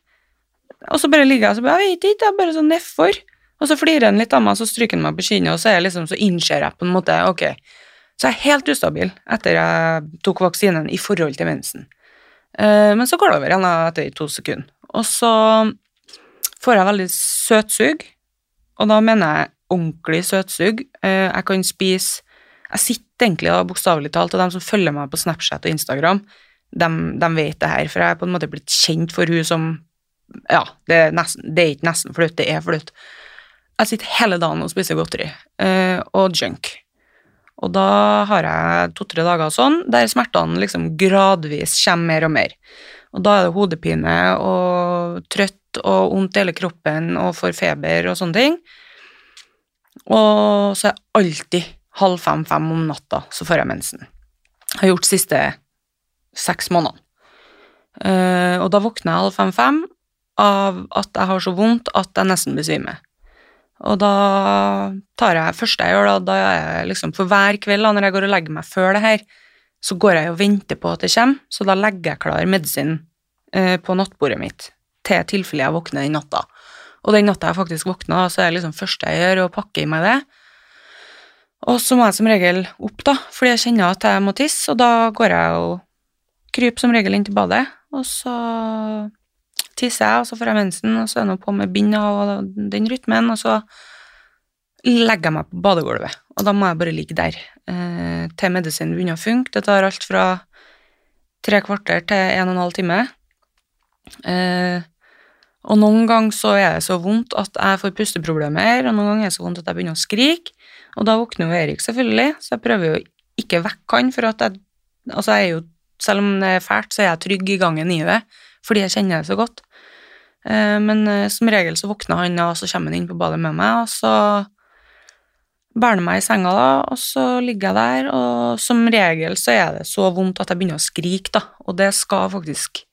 Og så bare ligger jeg og så bare 'jeg vet ikke', jeg er bare sånn nedfor. Og så flirer han litt av meg, så stryker han meg på kinnet, og så, er jeg liksom, så innser jeg på en måte ok, så jeg er helt ustabil etter jeg tok vaksinen i forhold til mensen. Men så går det over igjen etter to sekunder. Og så får jeg veldig søtsug, og da mener jeg ordentlig søtsug. Uh, jeg kan spise Jeg sitter egentlig da bokstavelig talt, og de som følger meg på Snapchat og Instagram, de, de, vet det her, for jeg er på en måte blitt kjent for hun som Ja, det er, nesten, det er ikke nesten flaut, det er flaut. Jeg sitter hele dagen og spiser godteri uh, og junk. Og da har jeg to-tre dager sånn, der smertene liksom gradvis kommer mer og mer. Og da er det hodepine og trøtt og vondt i hele kroppen og får feber og sånne ting. Og så er jeg alltid halv fem-fem om natta, så får jeg mensen. Jeg har gjort de siste seks månedene. Uh, og da våkner jeg halv fem-fem av at jeg har så vondt at jeg nesten besvimer. Og da tar jeg første jeg gjør, da, da er jeg liksom For hver kveld da, når jeg går og legger meg før det her, så går jeg og venter på at det kommer, så da legger jeg klar medisin eh, på nattbordet mitt til tilfelle jeg våkner den natta. Og den natta jeg faktisk våkner, så er det liksom første jeg gjør, å pakke i meg det. Og så må jeg som regel opp, da, fordi jeg kjenner at jeg må tisse, og da går jeg og kryper som regel inn til badet, og så tisser jeg, og så får jeg mensen, og så er det på med bind og den rytmen, og så legger jeg meg på badegulvet, og da må jeg bare ligge der eh, til medisinen begynner å funke. Det tar alt fra tre kvarter til en og en halv time. Eh, og noen ganger så er det så vondt at jeg får pusteproblemer, og noen ganger er det så vondt at jeg begynner å skrike, og da våkner jo Erik, selvfølgelig, så jeg prøver jo ikke vekke han, for at jeg Altså, jeg er jo Selv om det er fælt, så er jeg trygg i gangen i det, fordi jeg kjenner det så godt. Eh, men eh, som regel så våkner han, og så kommer han inn på badet med meg, og så bærer han meg i senga, da, og så ligger jeg der, og som regel så er det så vondt at jeg begynner å skrike, da, og det skal faktisk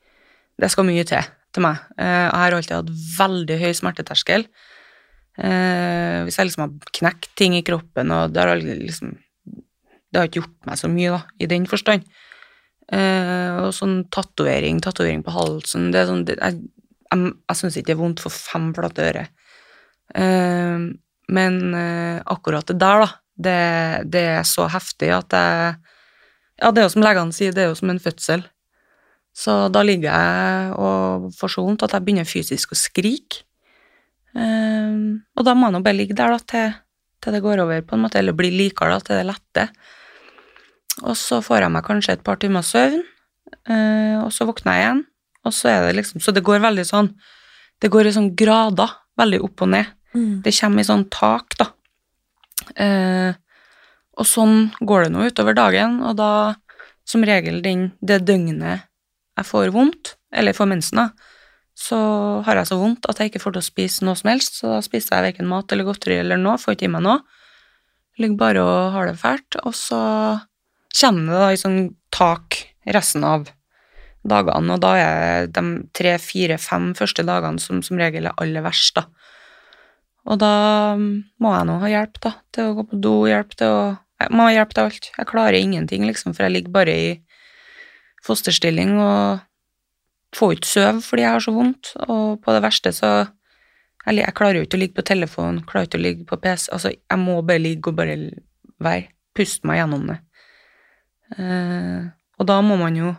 Det skal mye til til meg. Eh, jeg har alltid hatt veldig høy smerteterskel. Hvis jeg liksom har knekt ting i kroppen, og det har liksom Det har ikke gjort meg så mye, da, i den forstand. og sånn tatovering, tatovering på halsen det er sånn, det, jeg jeg, jeg syns ikke det er vondt for fem flate øre. Men akkurat det der, da, det, det, er så heftig at jeg Ja, det er jo som legene sier, det er jo som en fødsel. Så da ligger jeg og får så vondt at jeg begynner fysisk å skrike. Um, og da må jeg nå bare ligge der da, til, til det går over, på en måte, eller blir likere, da, til det letter. Og så får jeg meg kanskje et par timer søvn, uh, og så våkner jeg igjen, og så er det liksom Så det går veldig sånn Det går i sånn grader, veldig opp og ned. Mm. Det kommer i sånn tak, da. Uh, og sånn går det nå utover dagen, og da som regel den, det døgnet jeg får vondt, eller får mensen, så har jeg så vondt at jeg ikke får til å spise noe som helst, så da spiser jeg verken mat eller godteri eller noe, får ikke i meg noe. Ligger bare og har det fælt, og så kommer det da i sånn tak resten av dagene, og da er de tre, fire, fem første dagene som som regel er aller verst, da. Og da må jeg nå ha hjelp, da, til å gå på do, hjelp til å Jeg må ha hjelp til alt. Jeg klarer ingenting, liksom, for jeg ligger bare i fosterstilling og får ikke sove fordi jeg har så vondt, og på det verste så Jeg, jeg klarer jo ikke å ligge på telefon, klarer ikke å ligge på PC, altså jeg må bare ligge og bare være, puste meg gjennom det. Uh, og da må man jo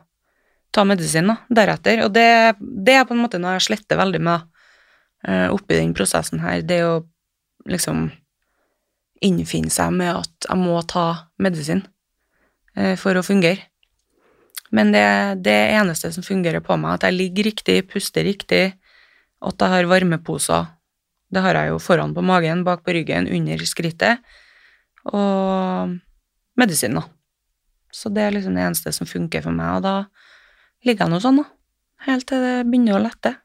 ta medisin da, deretter, og det, det er på en måte noe jeg sletter veldig med uh, oppi den prosessen her, det å liksom innfinne seg med at jeg må ta medisin uh, for å fungere. Men det er det eneste som fungerer på meg, at jeg ligger riktig, puster riktig, at jeg har varmeposer. Det har jeg jo foran på magen, bak på ryggen, under skrittet, og medisin, da. Så det er liksom det eneste som funker for meg, og da ligger jeg nå sånn, da. Helt til det begynner å lette.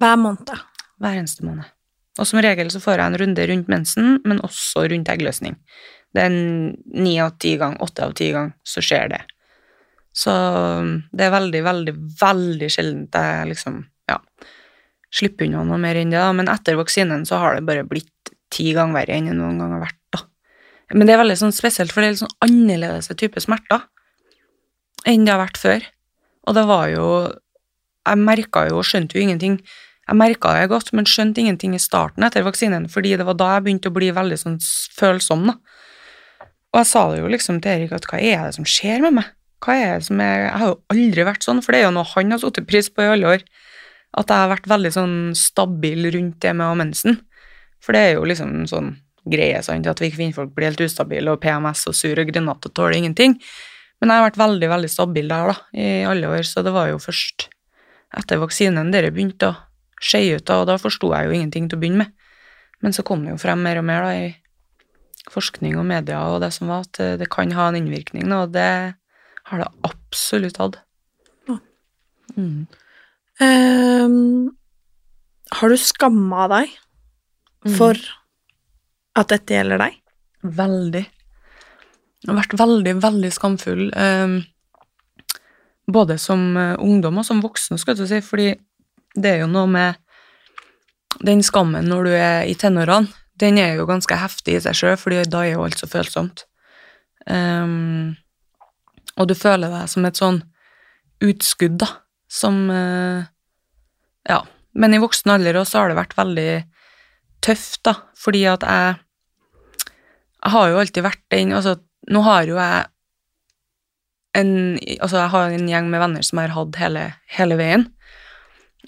Hver måned. Hver eneste måned. Og som regel så får jeg en runde rundt mensen, men også rundt eggløsning. Det er ni av ti gang, åtte av ti gang, så skjer det. Så det er veldig, veldig, veldig sjeldent jeg liksom, ja, slipper unna noe mer enn det, da. Men etter vaksinen så har det bare blitt ti ganger verre enn det noen gang har vært, da. Men det er veldig sånn spesielt, for det er litt sånn annerledes type smerter enn det har vært før. Og det var jo Jeg merka jo og skjønte jo ingenting. Jeg merka det godt, men skjønte ingenting i starten etter vaksinen, fordi det var da jeg begynte å bli veldig sånn følsom, da. Og jeg sa det jo liksom til Erik at hva er det som skjer med meg? Hva er det som er Jeg har jo aldri vært sånn, for det er jo noe han har satt pris på i alle år. At jeg har vært veldig sånn stabil rundt det med å ha mensen. For det er jo liksom en sånn greie, sant, at vi kvinnfolk blir helt ustabile, og PMS og sur og grenat og tåler ingenting. Men jeg har vært veldig, veldig stabil der, da, i alle år, så det var jo først etter vaksinen dere begynte å skje ut, da, og da forsto jeg jo ingenting til å begynne med. Men så kom det jo frem mer og mer da, i forskning og media og det som var, at det kan ha en innvirkning, og det har det absolutt hatt. Mm. Um, har du skamma deg for at dette gjelder deg? Veldig. Jeg har vært veldig, veldig skamfull. Um, både som eh, ungdom og som voksen, skal jeg si, fordi det er jo noe med den skammen når du er i tenårene. Den er jo ganske heftig i seg sjøl, fordi da er jo alt så følsomt. Ehm, og du føler deg som et sånn utskudd, da, som eh, Ja. Men i voksen alder også har det vært veldig tøft, da, fordi at jeg Jeg har jo alltid vært den Altså, nå har jo jeg en Altså, jeg har en gjeng med venner som jeg har hatt hele, hele veien.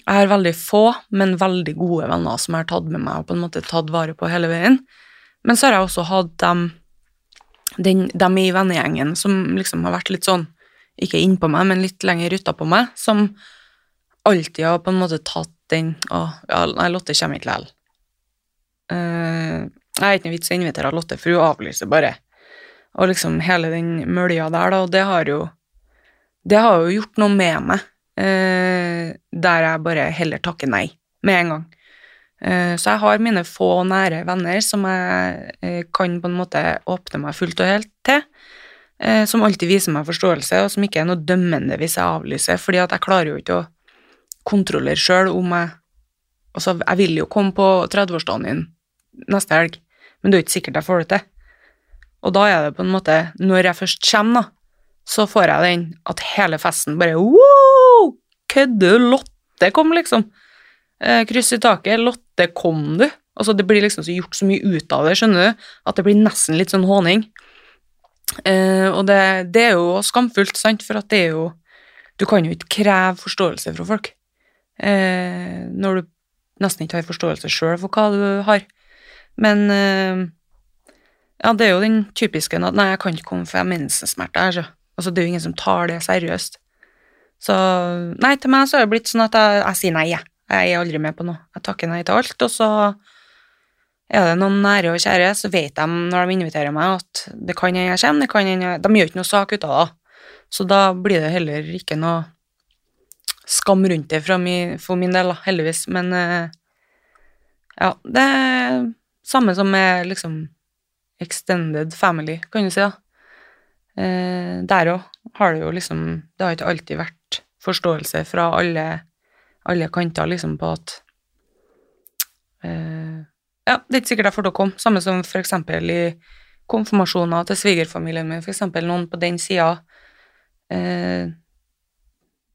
Jeg har veldig få, men veldig gode venner som jeg har tatt med meg og på en måte tatt vare på hele veien. Men så har jeg også hatt dem, den, dem i vennegjengen som liksom har vært litt sånn, ikke innpå meg, men litt lenger utapå meg, som alltid har på en måte tatt den Å, ja, nei, Lotte kommer ikke likevel. Uh, jeg har ikke noe vits i å invitere Lotte, for hun avlyser bare. Og liksom hele den mølja der, da, og det har jo Det har jo gjort noe med meg, uh, der jeg bare heller takker nei med en gang. Eh, så jeg har mine få nære venner som jeg eh, kan på en måte åpne meg fullt og helt til. Eh, som alltid viser meg forståelse, og som ikke er noe dømmende hvis jeg avlyser, fordi at jeg klarer jo ikke å kontrollere sjøl om jeg Altså, jeg vil jo komme på 30-årsdagen din neste helg, men det er jo ikke sikkert jeg får det til. Og da er det på en måte, når jeg først kommer, da, så får jeg den at hele festen bare wow! Kødder? Lotte kom, liksom. Kryss i taket. Lotte, kom du? Altså, det blir liksom så gjort så mye ut av det, skjønner du, at det blir nesten litt sånn håning. Eh, og det, det er jo skamfullt, sant, for at det er jo Du kan jo ikke kreve forståelse fra folk eh, når du nesten ikke har forståelse sjøl for hva du har. Men eh, Ja, det er jo den typiske at nei, jeg kan ikke komme for jeg har mensensmerter. Altså. altså, det er jo ingen som tar det seriøst. Så nei, til meg så er det blitt sånn at jeg, jeg sier nei, jeg. Jeg er aldri med på noe. Jeg takker nei til alt, og så er det noen nære og kjære, så vet de når de inviterer meg, at det kan hende jeg kommer, det kan hende De gjør ikke noe sak ut av det, så da blir det heller ikke noe skam rundt det min, for min del, heldigvis. Men eh, ja, det er samme som med liksom extended family, kan du si, da. Eh, der òg har det jo liksom Det har ikke alltid vært forståelse fra alle, alle kanter, liksom, på at eh, Ja, det er ikke sikkert jeg får til å komme. Samme som eksempel i konfirmasjoner til svigerfamilien min, eksempel noen på den sida. Eh,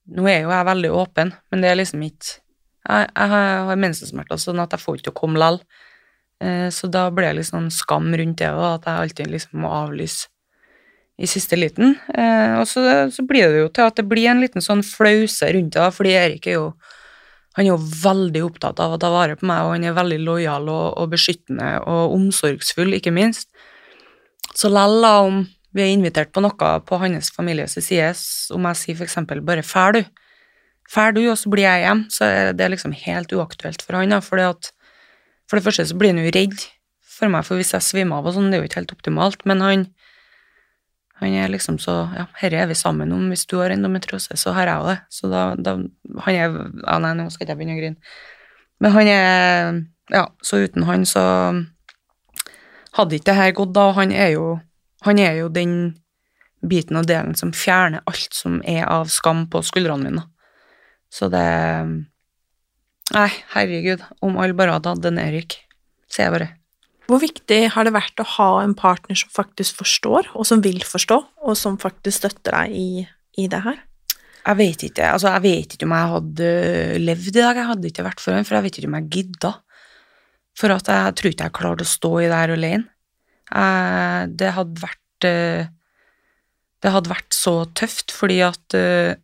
nå er jo jeg veldig åpen, men det er liksom ikke Jeg, jeg har mensensmerter, sånn at jeg får ikke til å komme likevel. Eh, så da blir det litt sånn skam rundt det, og at jeg alltid liksom må avlyse i siste liten. Eh, og så, så, blir det jo til at det blir en liten sånn flause rundt det, fordi Erik er jo han er jo veldig opptatt av å ta vare på meg, og han er veldig lojal og, og beskyttende og omsorgsfull, ikke minst. Så lell om vi er invitert på noe på hans families side, om jeg sier for eksempel bare 'fær du', fær du, og så blir jeg hjem, så er det liksom helt uaktuelt for han, da, fordi at for det første så blir han jo redd for meg, for hvis jeg svimmer av og sånn, det er jo ikke helt optimalt, men han han er liksom så Ja, herre er vi sammen om. Hvis du har endometriose, så har jeg det. Så da, da Han er Ja, nei, nå skal ikke jeg begynne å grine. Men han er Ja, så uten han så hadde ikke det her gått, da. Han er jo Han er jo den biten av delen som fjerner alt som er av skam på skuldrene mine. Så det Nei, herregud, om alle bare hadde hatt en Erik, sier jeg bare. Hvor viktig har det vært å ha en partner som faktisk forstår, og som vil forstå, og som faktisk støtter deg i, i det her? Jeg vet ikke. Altså, jeg vet ikke om jeg hadde levd i dag. Jeg hadde ikke vært for ham, for jeg vet ikke om jeg gidda. For at jeg tror ikke jeg klarte å stå i det her alene. Jeg, det hadde vært eh, Det hadde vært så tøft, fordi at eh,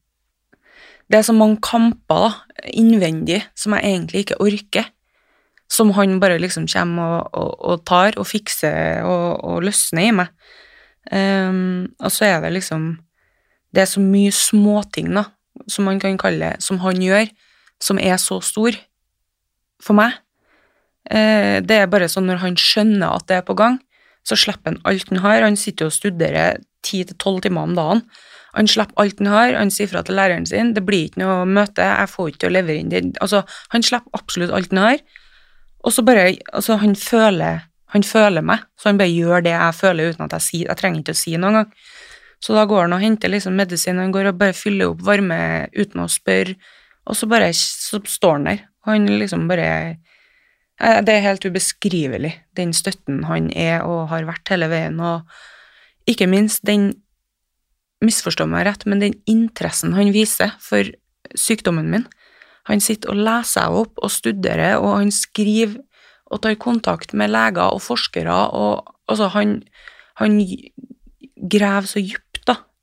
det er så mange kamper da, innvendig som jeg egentlig ikke orker. Som han bare liksom kommer og, og, og tar og fikser og, og løsner i meg. Um, og så er det liksom Det er så mye småting, da, som man kan kalle det, som han gjør, som er så stor for meg. Uh, det er bare sånn når han skjønner at det er på gang, så slipper han alt han har. Han sitter og studerer ti til tolv timer om dagen. Han slipper alt han har, han sier fra til læreren sin, det blir ikke noe møte, jeg får ikke til å levere inn det Altså, han slipper absolutt alt han har, og så bare Altså, han føler, han føler meg, så han bare gjør det jeg føler uten at jeg sier Jeg trenger ikke å si noe engang. Så da går han og henter liksom medisin, han går og bare fyller opp varme uten å spørre, og så bare så står han der. Han liksom bare Det er helt ubeskrivelig, den støtten han er og har vært hele veien, og ikke minst den misforstå meg rett, men den interessen han viser for sykdommen min Han sitter og leser seg opp og studerer, og han skriver og tar kontakt med leger og forskere, og altså, han, han graver så dypt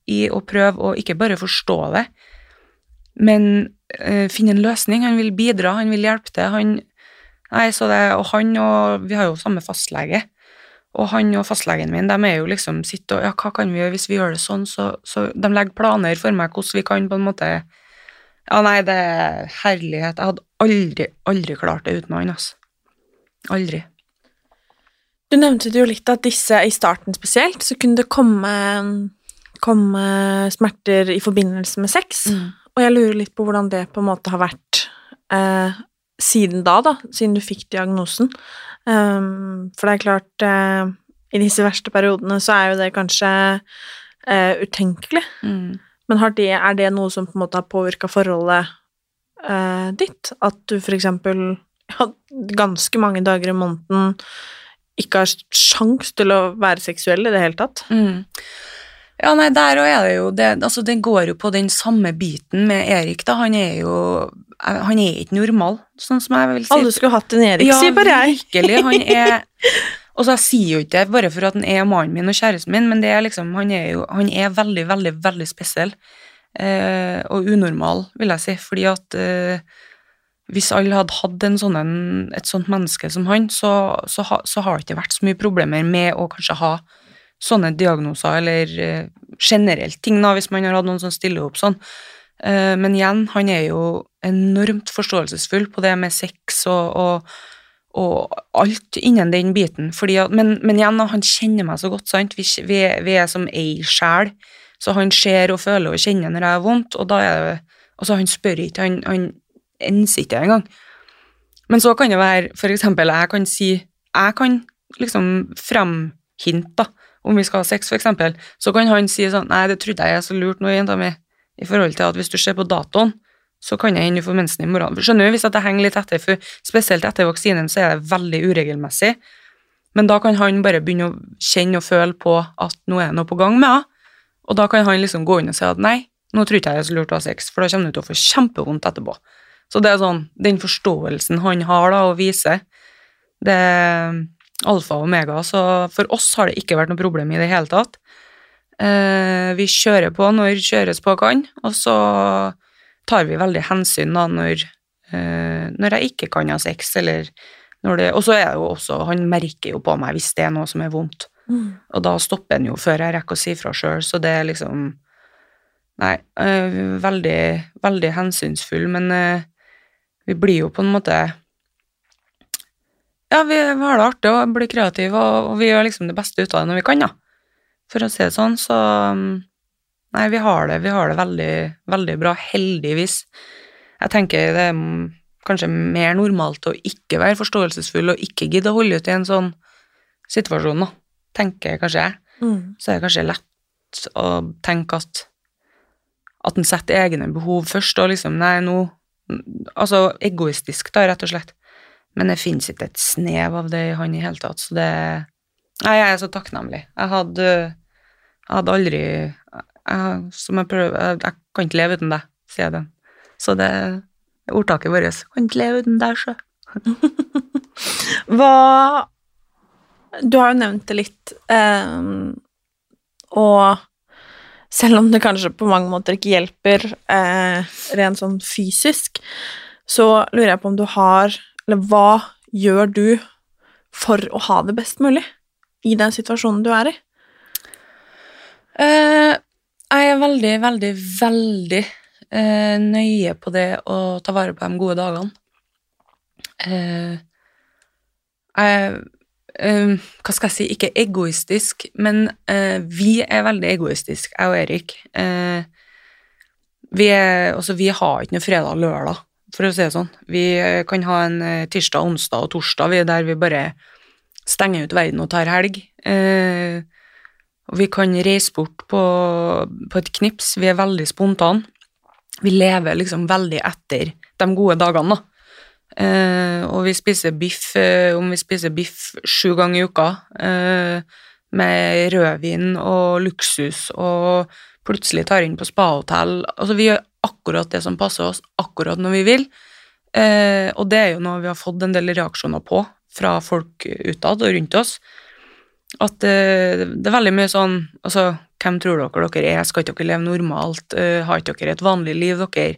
i å prøve å ikke bare forstå det, men uh, finne en løsning. Han vil bidra, han vil hjelpe til. Han, nei, det, og han og Vi har jo samme fastlege. Og han og fastlegen min de er jo liksom sitter og Ja, hva kan vi gjøre hvis vi gjør det sånn? Så, så de legger planer for meg hvordan vi kan på en måte Ja, nei, det er herlighet. Jeg hadde aldri, aldri klart det uten han, altså. Aldri. Du nevnte jo litt at disse, i starten spesielt, så kunne det komme, komme smerter i forbindelse med sex. Mm. Og jeg lurer litt på hvordan det på en måte har vært eh, siden da, da, siden du fikk diagnosen. Um, for det er klart, eh, i disse verste periodene så er jo det kanskje eh, utenkelig. Mm. Men det, er det noe som på en måte har påvirka forholdet eh, ditt? At du for eksempel ja, ganske mange dager i måneden ikke har sjans til å være seksuell i det hele tatt? Mm. Ja, nei, der òg er det jo det Altså, den går jo på den samme biten med Erik, da. Han er jo han er ikke normal, sånn som jeg vil si. Alle skulle hatt en Erik, ja, sier bare jeg. Virkelig. Han er Og så jeg sier jo ikke det bare for at han er mannen min og kjæresten min, men er liksom, han er jo han er veldig, veldig, veldig spesiell. Eh, og unormal, vil jeg si, fordi at eh, hvis alle hadde hatt sånn, en, et sånt menneske som han, så, så, ha, så har det ikke vært så mye problemer med å kanskje ha sånne diagnoser, eller eh, generelt ting, da, hvis man har hatt noen som stiller opp sånn. Eh, men igjen, han er jo enormt forståelsesfull på det med sex og, og, og alt innen den biten. Fordi, men, men, igjen, han kjenner meg så godt, sant. Vi, vi, vi er som ei sjel, så han ser og føler og kjenner når jeg har vondt, og da er det Altså, han spør ikke, han, han enser ikke engang. Men så kan det være, for eksempel, jeg kan si Jeg kan liksom fremhinte, om vi skal ha sex, f.eks., så kan han si sånn Nei, det trodde jeg er så lurt nå, jenta mi, i forhold til at hvis du ser på datoen, så kan jeg hende du får mensen i morgen. Skjønner du, hvis det henger litt etter, for spesielt etter vaksinen så er det veldig uregelmessig. Men da kan han bare begynne å kjenne og føle på at nå er det noe på gang med henne, og da kan han liksom gå inn og si at nei, nå tror ikke jeg det er så lurt å ha sex, for da kommer du til å få kjempevondt etterpå. Så det er sånn, den forståelsen han har da, og viser, det alfa og omega, så for oss har det ikke vært noe problem i det hele tatt. Eh, vi kjører på når kjøres på kan, og så tar vi veldig hensyn da når, eh, når jeg ikke kan ha sex, eller når det Og så er det jo også Han merker jo på meg hvis det er noe som er vondt, mm. og da stopper han jo før jeg rekker å si fra sjøl, så det er liksom Nei, eh, veldig, veldig hensynsfull, men eh, vi blir jo på en måte ja, vi, har det artig og blir kreative, og, og, vi gjør liksom det beste ut av det når vi kan, da. For å si det sånn, så mm, Nei, vi har det, vi har det veldig, veldig bra, heldigvis. Jeg tenker det er kanskje mer normalt å ikke være forståelsesfull og ikke gidde å holde ut i en sånn situasjon, da. Tenker kanskje jeg. Mm. Så er det kanskje lett å tenke at at en setter egne behov først, og liksom Nei, nå Altså egoistisk, da, rett og slett. Men det fins ikke et snev av det i han i hele tatt, så det Nei, jeg er så takknemlig. Jeg hadde, jeg hadde aldri jeg, Som jeg prøver jeg, kan ikke leve uten deg, sier den. Så det er ordtaket vårt. Kan ikke leve uten deg, sjø. Hva Du har jo nevnt det litt, um, og selv om det kanskje på mange måter ikke hjelper eh, rent sånn fysisk, så lurer jeg på om du har eller hva gjør du for å ha det best mulig i den situasjonen du er i? Uh, jeg er veldig, veldig, veldig eh, nøye på det å ta vare på de gode dagene. Eh, jeg hva skal jeg si, ikke egoistisk, men vi er veldig egoistiske, jeg og Erik. vi, er, altså, vi har ikke noe fredag og lørdag for å si det sånn. Vi kan ha en eh, tirsdag, onsdag og torsdag der vi bare stenger ut verden og tar helg. Eh, og vi kan reise bort på, på, et knips. Vi er veldig spontane. Vi lever liksom veldig etter de gode dagene, da. Eh, og vi spiser biff eh, om vi spiser biff sju ganger i uka, eh, med rødvin og luksus, og plutselig tar inn på spahotell. Altså, vi gjør akkurat det som passer oss, akkurat når vi vil. Eh, og det er jo noe vi har fått en del reaksjoner på fra folk utad og rundt oss. At eh, det er veldig mye sånn Altså, hvem tror dere dere er? Skal ikke dere leve normalt? Uh, har ikke dere et vanlig liv, dere?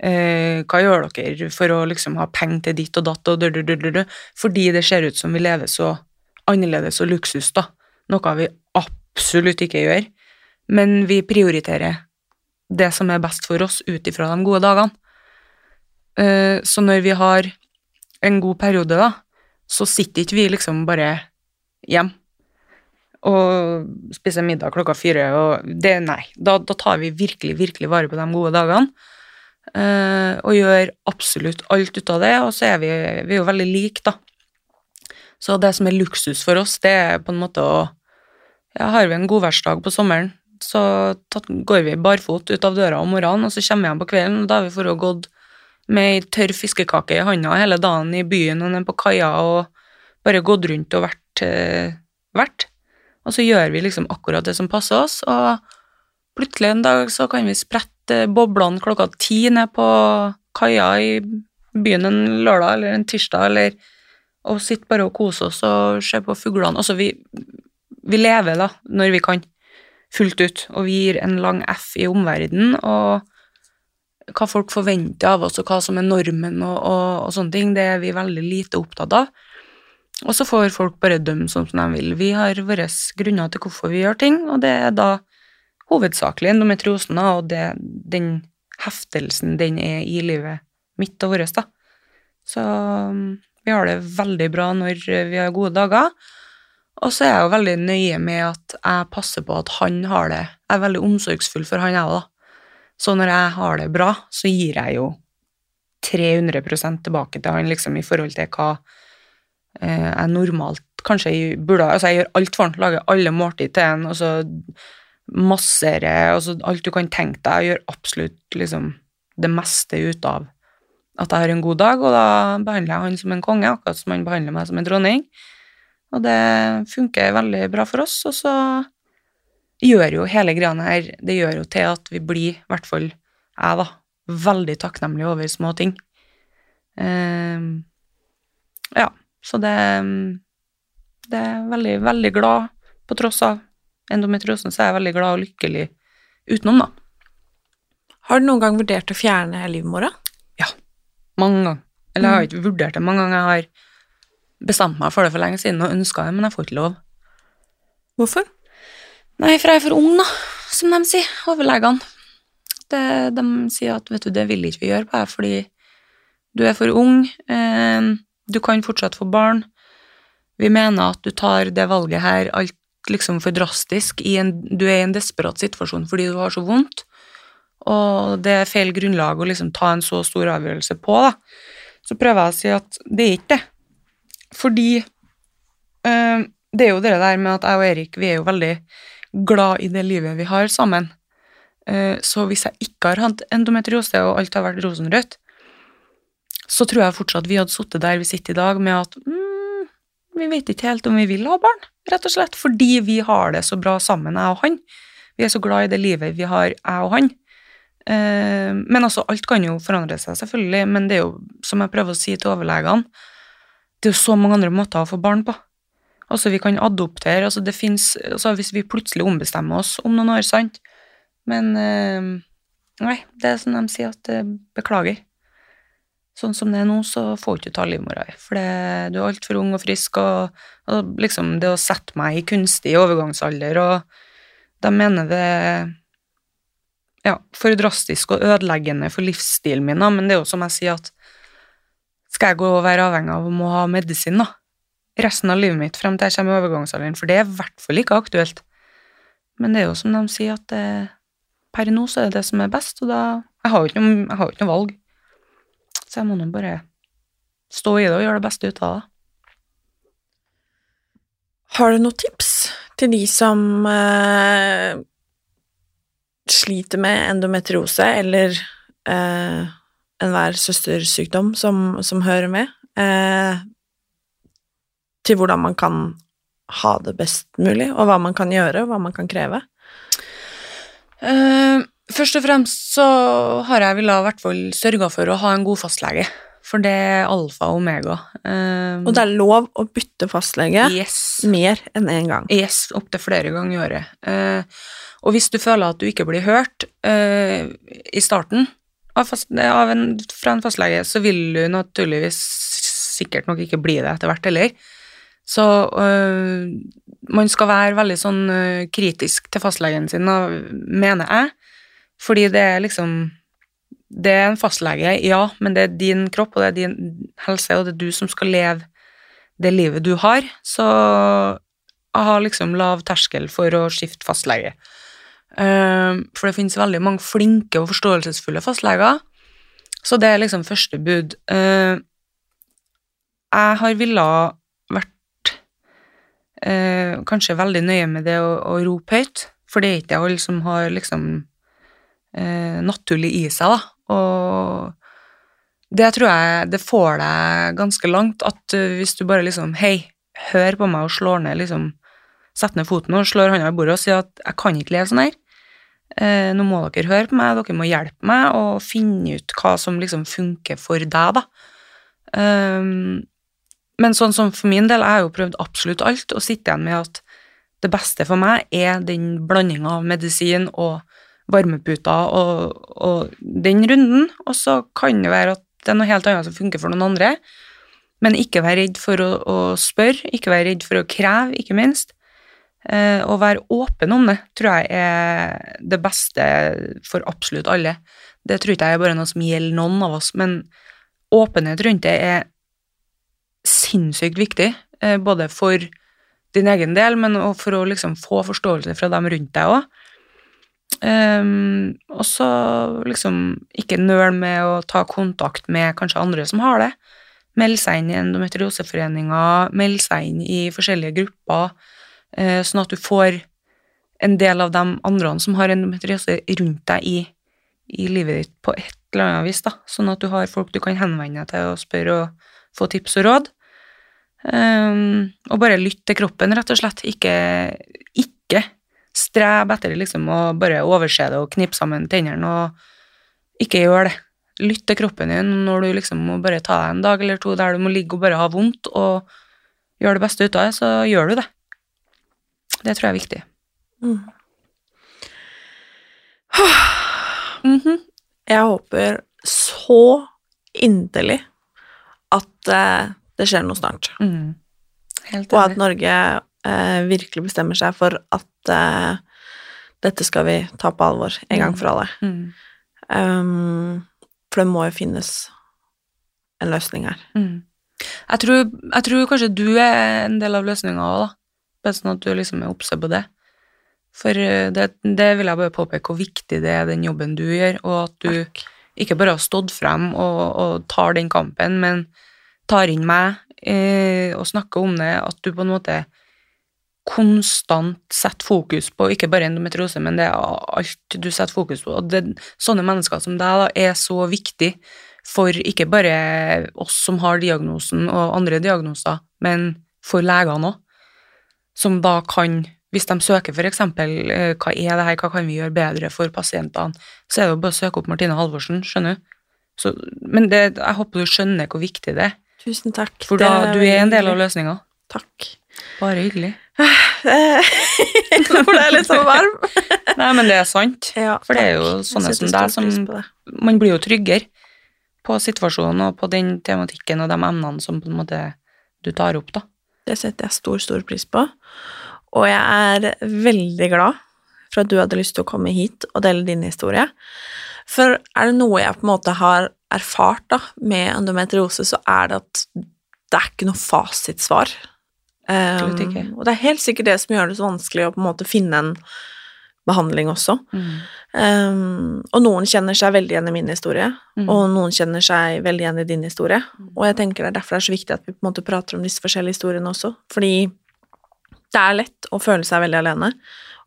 Uh, hva gjør dere for å liksom ha penger til ditt og datt og død, død, død, Fordi det ser ut som vi lever så annerledes og luksus, da. Noe vi absolutt ikke gjør. Men vi prioriterer det som er best for oss ut ifra de gode dagene. Uh, så når vi har en god periode, da, så sitter ikke vi liksom bare hjem og spiser middag klokka fire, og det Nei. Da, da tar vi virkelig, virkelig vare på de gode dagene. Uh, og gjør absolutt alt ut av det, og så er vi, vi er jo veldig like, da. Så det som er luksus for oss, det er på en måte å Ja, har vi en godværsdag på sommeren, så går vi barfot ut av døra om morgenen, og så kommer vi hjem på kvelden, og da har vi for å gått med ei tørr fiskekake i handa hele dagen i byen og nede på kaia og bare gått rundt og vært, Uh, vært. Og så gjør vi liksom akkurat det som passer oss, og plutselig en dag så kan vi sprette boblene klokka ti ned på kaia i byen en lørdag eller en tirsdag, eller og sitte bare og kose oss og se på fuglene. Altså, vi, vi lever, da, når vi kan fullt ut, og vi gir en lang F i omverdenen, og hva folk forventer av oss, og hva som er normen og, og, og sånne ting, det er vi veldig lite opptatt av. Og så får folk bare dømme sånn som de vil. Vi har våre grunner til hvorfor vi gjør ting, og det er da hovedsakelig endometriosen, og det, den heftelsen den er i livet mitt og vårt, da. Så um, vi har det veldig bra når vi har gode dager. Og så er jeg jo veldig nøye med at jeg passer på at han har det. Jeg er veldig omsorgsfull for han, jeg òg, da. Så når jeg har det bra, så gir jeg jo 300 tilbake til han, liksom, i forhold til hva jeg normalt kanskje burde Altså, jeg gjør alt for han. Lager alle måltid til han, og så massere altså alt du kan tenke deg. Jeg gjør absolutt liksom det meste ut av at jeg har en god dag, og da behandler jeg han som en konge, akkurat som han behandler meg som en dronning. Og det funker veldig bra for oss, og så gjør jo hele greia her Det gjør jo til at vi blir, i hvert fall jeg, da, veldig takknemlig over små ting. Um, ja, så det Det er veldig, veldig glad på tross av endometriosen, så er jeg veldig glad og lykkelig utenom, da. Har du noen gang vurdert å fjerne livmora? Ja, mange ganger. Eller jeg har ikke vurdert det mange ganger. Jeg har bestemt meg for det for lenge siden og ønska det, men jeg får ikke lov. Hvorfor? Nei, for jeg er for ung, da, som de sier, overlegene. Det, de sier at vet du, det vil ikke vi gjøre på deg fordi du er for ung, eh, du kan fortsatt få barn. Vi mener at du tar det valget her alt liksom for drastisk. En, du er i en desperat situasjon fordi du har så vondt, og det er feil grunnlag å liksom ta en så stor avgjørelse på. da. Så prøver jeg å si at det er ikke det. Fordi øh, det er jo det der med at jeg og Erik vi er jo veldig glad i det livet vi har sammen. Uh, så hvis jeg ikke har hatt endometriose og alt har vært rosenrødt, så tror jeg fortsatt vi hadde sittet der vi sitter i dag, med at mm, vi vet ikke helt om vi vil ha barn, rett og slett, fordi vi har det så bra sammen, jeg og han. Vi er så glad i det livet vi har, jeg og han. Eh, men altså, alt kan jo forandre seg, selvfølgelig, men det er jo, som jeg prøver å si til overlegene, det er jo så mange andre måter å få barn på. Altså, vi kan adoptere, altså det fins altså Hvis vi plutselig ombestemmer oss om noen år, sant Men eh, Nei, det er som de sier, at eh, beklager. Sånn som det er nå, så får du ikke ta livmora i. for det, du er altfor ung og frisk, og, og, liksom det å sette meg i kunstig overgangsalder, og de mener det ja, for drastisk og ødeleggende for livsstilen min, da, men det er jo som jeg sier, at skal jeg gå og være avhengig av å ha medisin da, resten av livet mitt frem til jeg kommer i overgangsalderen, for det er i hvert fall ikke aktuelt. Men det er jo som de sier, at det, per nå så er det det som er best, og da Jeg har jo ikke noe valg. Så jeg må nå bare stå i det og gjøre det beste ut av det. Har du noen tips til de som eh, sliter med endometriose eller eh, enhver søstersykdom som, som hører med, eh, til hvordan man kan ha det best mulig, og hva man kan gjøre, og hva man kan kreve? Uh, først og fremst så har jeg villet i hvert fall sørga for å ha en god fastlege. For det er alfa og omega. Um, og det er lov å bytte fastlege yes. mer enn én en gang? Yes, opptil flere ganger i året. Uh, og hvis du føler at du ikke blir hørt i starten av fast, av en, fra en fastlege, så vil du naturligvis sikkert nok ikke bli det etter hvert heller. Så uh, man skal være veldig sånn øh, kritisk til fastlegen sin, mener jeg. Fordi det er liksom Det er en fastlege, ja, men det er din kropp, og det er din helse, og det er du som skal leve det livet du har. Så jeg har liksom lav terskel for å skifte fastlege. Uh, for det finnes veldig mange flinke og forståelsesfulle fastleger. Så det er liksom første bud. Uh, jeg har villa vært kanskje veldig nøye med det å, rope høyt, for det er ikke alle som har liksom eh, naturlig i seg, da. Og det tror jeg det får deg ganske langt, at uh, hvis du bare liksom Hei, hør på meg og slår ned liksom Setter ned foten og slår hånda i bordet og sier at jeg kan ikke leve sånn her. Eh, nå må dere høre på meg, dere må hjelpe meg og finne ut hva som liksom funker for deg, da. Um, men sånn som for min del, jeg har jo prøvd absolutt alt, og sitter igjen med at det beste for meg er den blandinga av medisin og varmeputa og, og den runden, og så kan det være at det er noe helt annet som funker for noen andre. Men ikke vær redd for å, å spørre, ikke vær redd for å kreve, ikke minst. Eh, å være åpen om det tror jeg er det beste for absolutt alle. Det tror ikke jeg er bare noe som gjelder noen av oss, men åpenhet rundt det er sinnssykt viktig, eh, både for din egen del, men for å liksom få forståelse fra dem rundt deg òg. Um, og så liksom ikke nøl med å ta kontakt med kanskje andre som har det. Meld seg inn i endometrioseforeninger, meld seg inn i forskjellige grupper, uh, sånn at du får en del av de andre som har endometriose rundt deg i, i livet ditt på et eller annet vis, da. Sånn at du har folk du kan henvende deg til og spørre og få tips og råd. Um, og bare lytte til kroppen, rett og slett. Ikke, ikke strebe etter liksom å bare overse det og knipe sammen tennene og ikke gjøre det. Lytt til kroppen din når du liksom må bare ta deg en dag eller to der du må ligge og bare ha vondt og gjøre det beste ut av det, så gjør du det. Det tror jeg er viktig. Mm. Mm -hmm. Jeg håper så inderlig at uh, det skjer noe snart. Mm. og at Norge uh, virkelig bestemmer seg for at eh, dette skal vi ta på alvor en gang for alle. Mm. Um, for det må jo finnes en løsning her. Mm. Jeg, tror, jeg, tror, kanskje du er en del av løsninga òg, da. Bare sånn at du liksom er obse på det. For eh, det, det, vil jeg bare påpeke hvor viktig det er, den jobben du gjør, og at du Takk. ikke bare har stått frem og, og, tar den kampen, men tar inn meg eh, og snakker om det, at du på en måte konstant setter fokus på ikke bare endometriose, men det er alt du setter fokus på. Og det, sånne mennesker som deg da, er så viktig for ikke bare oss som har diagnosen og andre diagnoser, men for legene òg, som da kan hvis de søker eksempel eh, hva er det her, hva kan vi gjøre bedre for pasientene, så er det jo bare å søke opp Martine Halvorsen, skjønner du. Så, men det, jeg håper du skjønner hvor viktig det er. Tusen takk. For da, du er en del av løsninga. Takk. Bare hyggelig. Nå det jeg litt sånn varm. Nei, men det er sant. Ja, For det er jo sånne som deg som Man blir jo tryggere på situasjonen og på den tematikken og de emnene som på en måte du tar opp, da. Det setter jeg stor, stor pris på. Og jeg er veldig glad for at du hadde lyst til å komme hit og dele din historie. For er det noe jeg på en måte har erfart da, med endometriose, så er det at det er ikke noe fasitsvar. Um, og det er helt sikkert det som gjør det så vanskelig å på en måte finne en behandling også. Mm. Um, og noen kjenner seg veldig igjen i min historie, Mm. og noen kjenner seg veldig igjen i din historie. Og jeg tenker det er derfor det er så viktig at vi på en måte prater om disse forskjellige historiene også, fordi det er lett å føle seg veldig alene,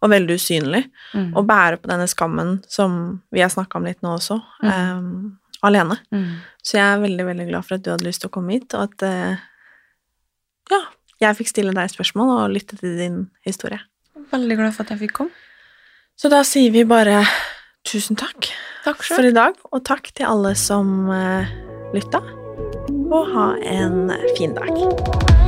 og veldig usynlig, Mm. og bære på denne skammen som vi har snakka om litt nå også, Mm. um, alene. Mm. Så jeg er veldig, veldig glad for at du hadde lyst til å komme hit, og at uh, ja, jeg fikk stille deg spørsmål og lytte til din historie. Veldig glad for at jeg fikk komme. Så da sier vi bare tusen takk, Takk for i dag, og takk til alle som uh, lytta, og ha en fin dag.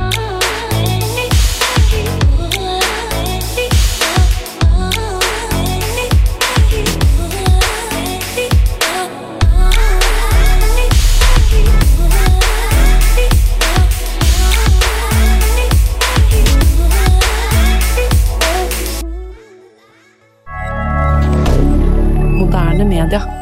moderne media.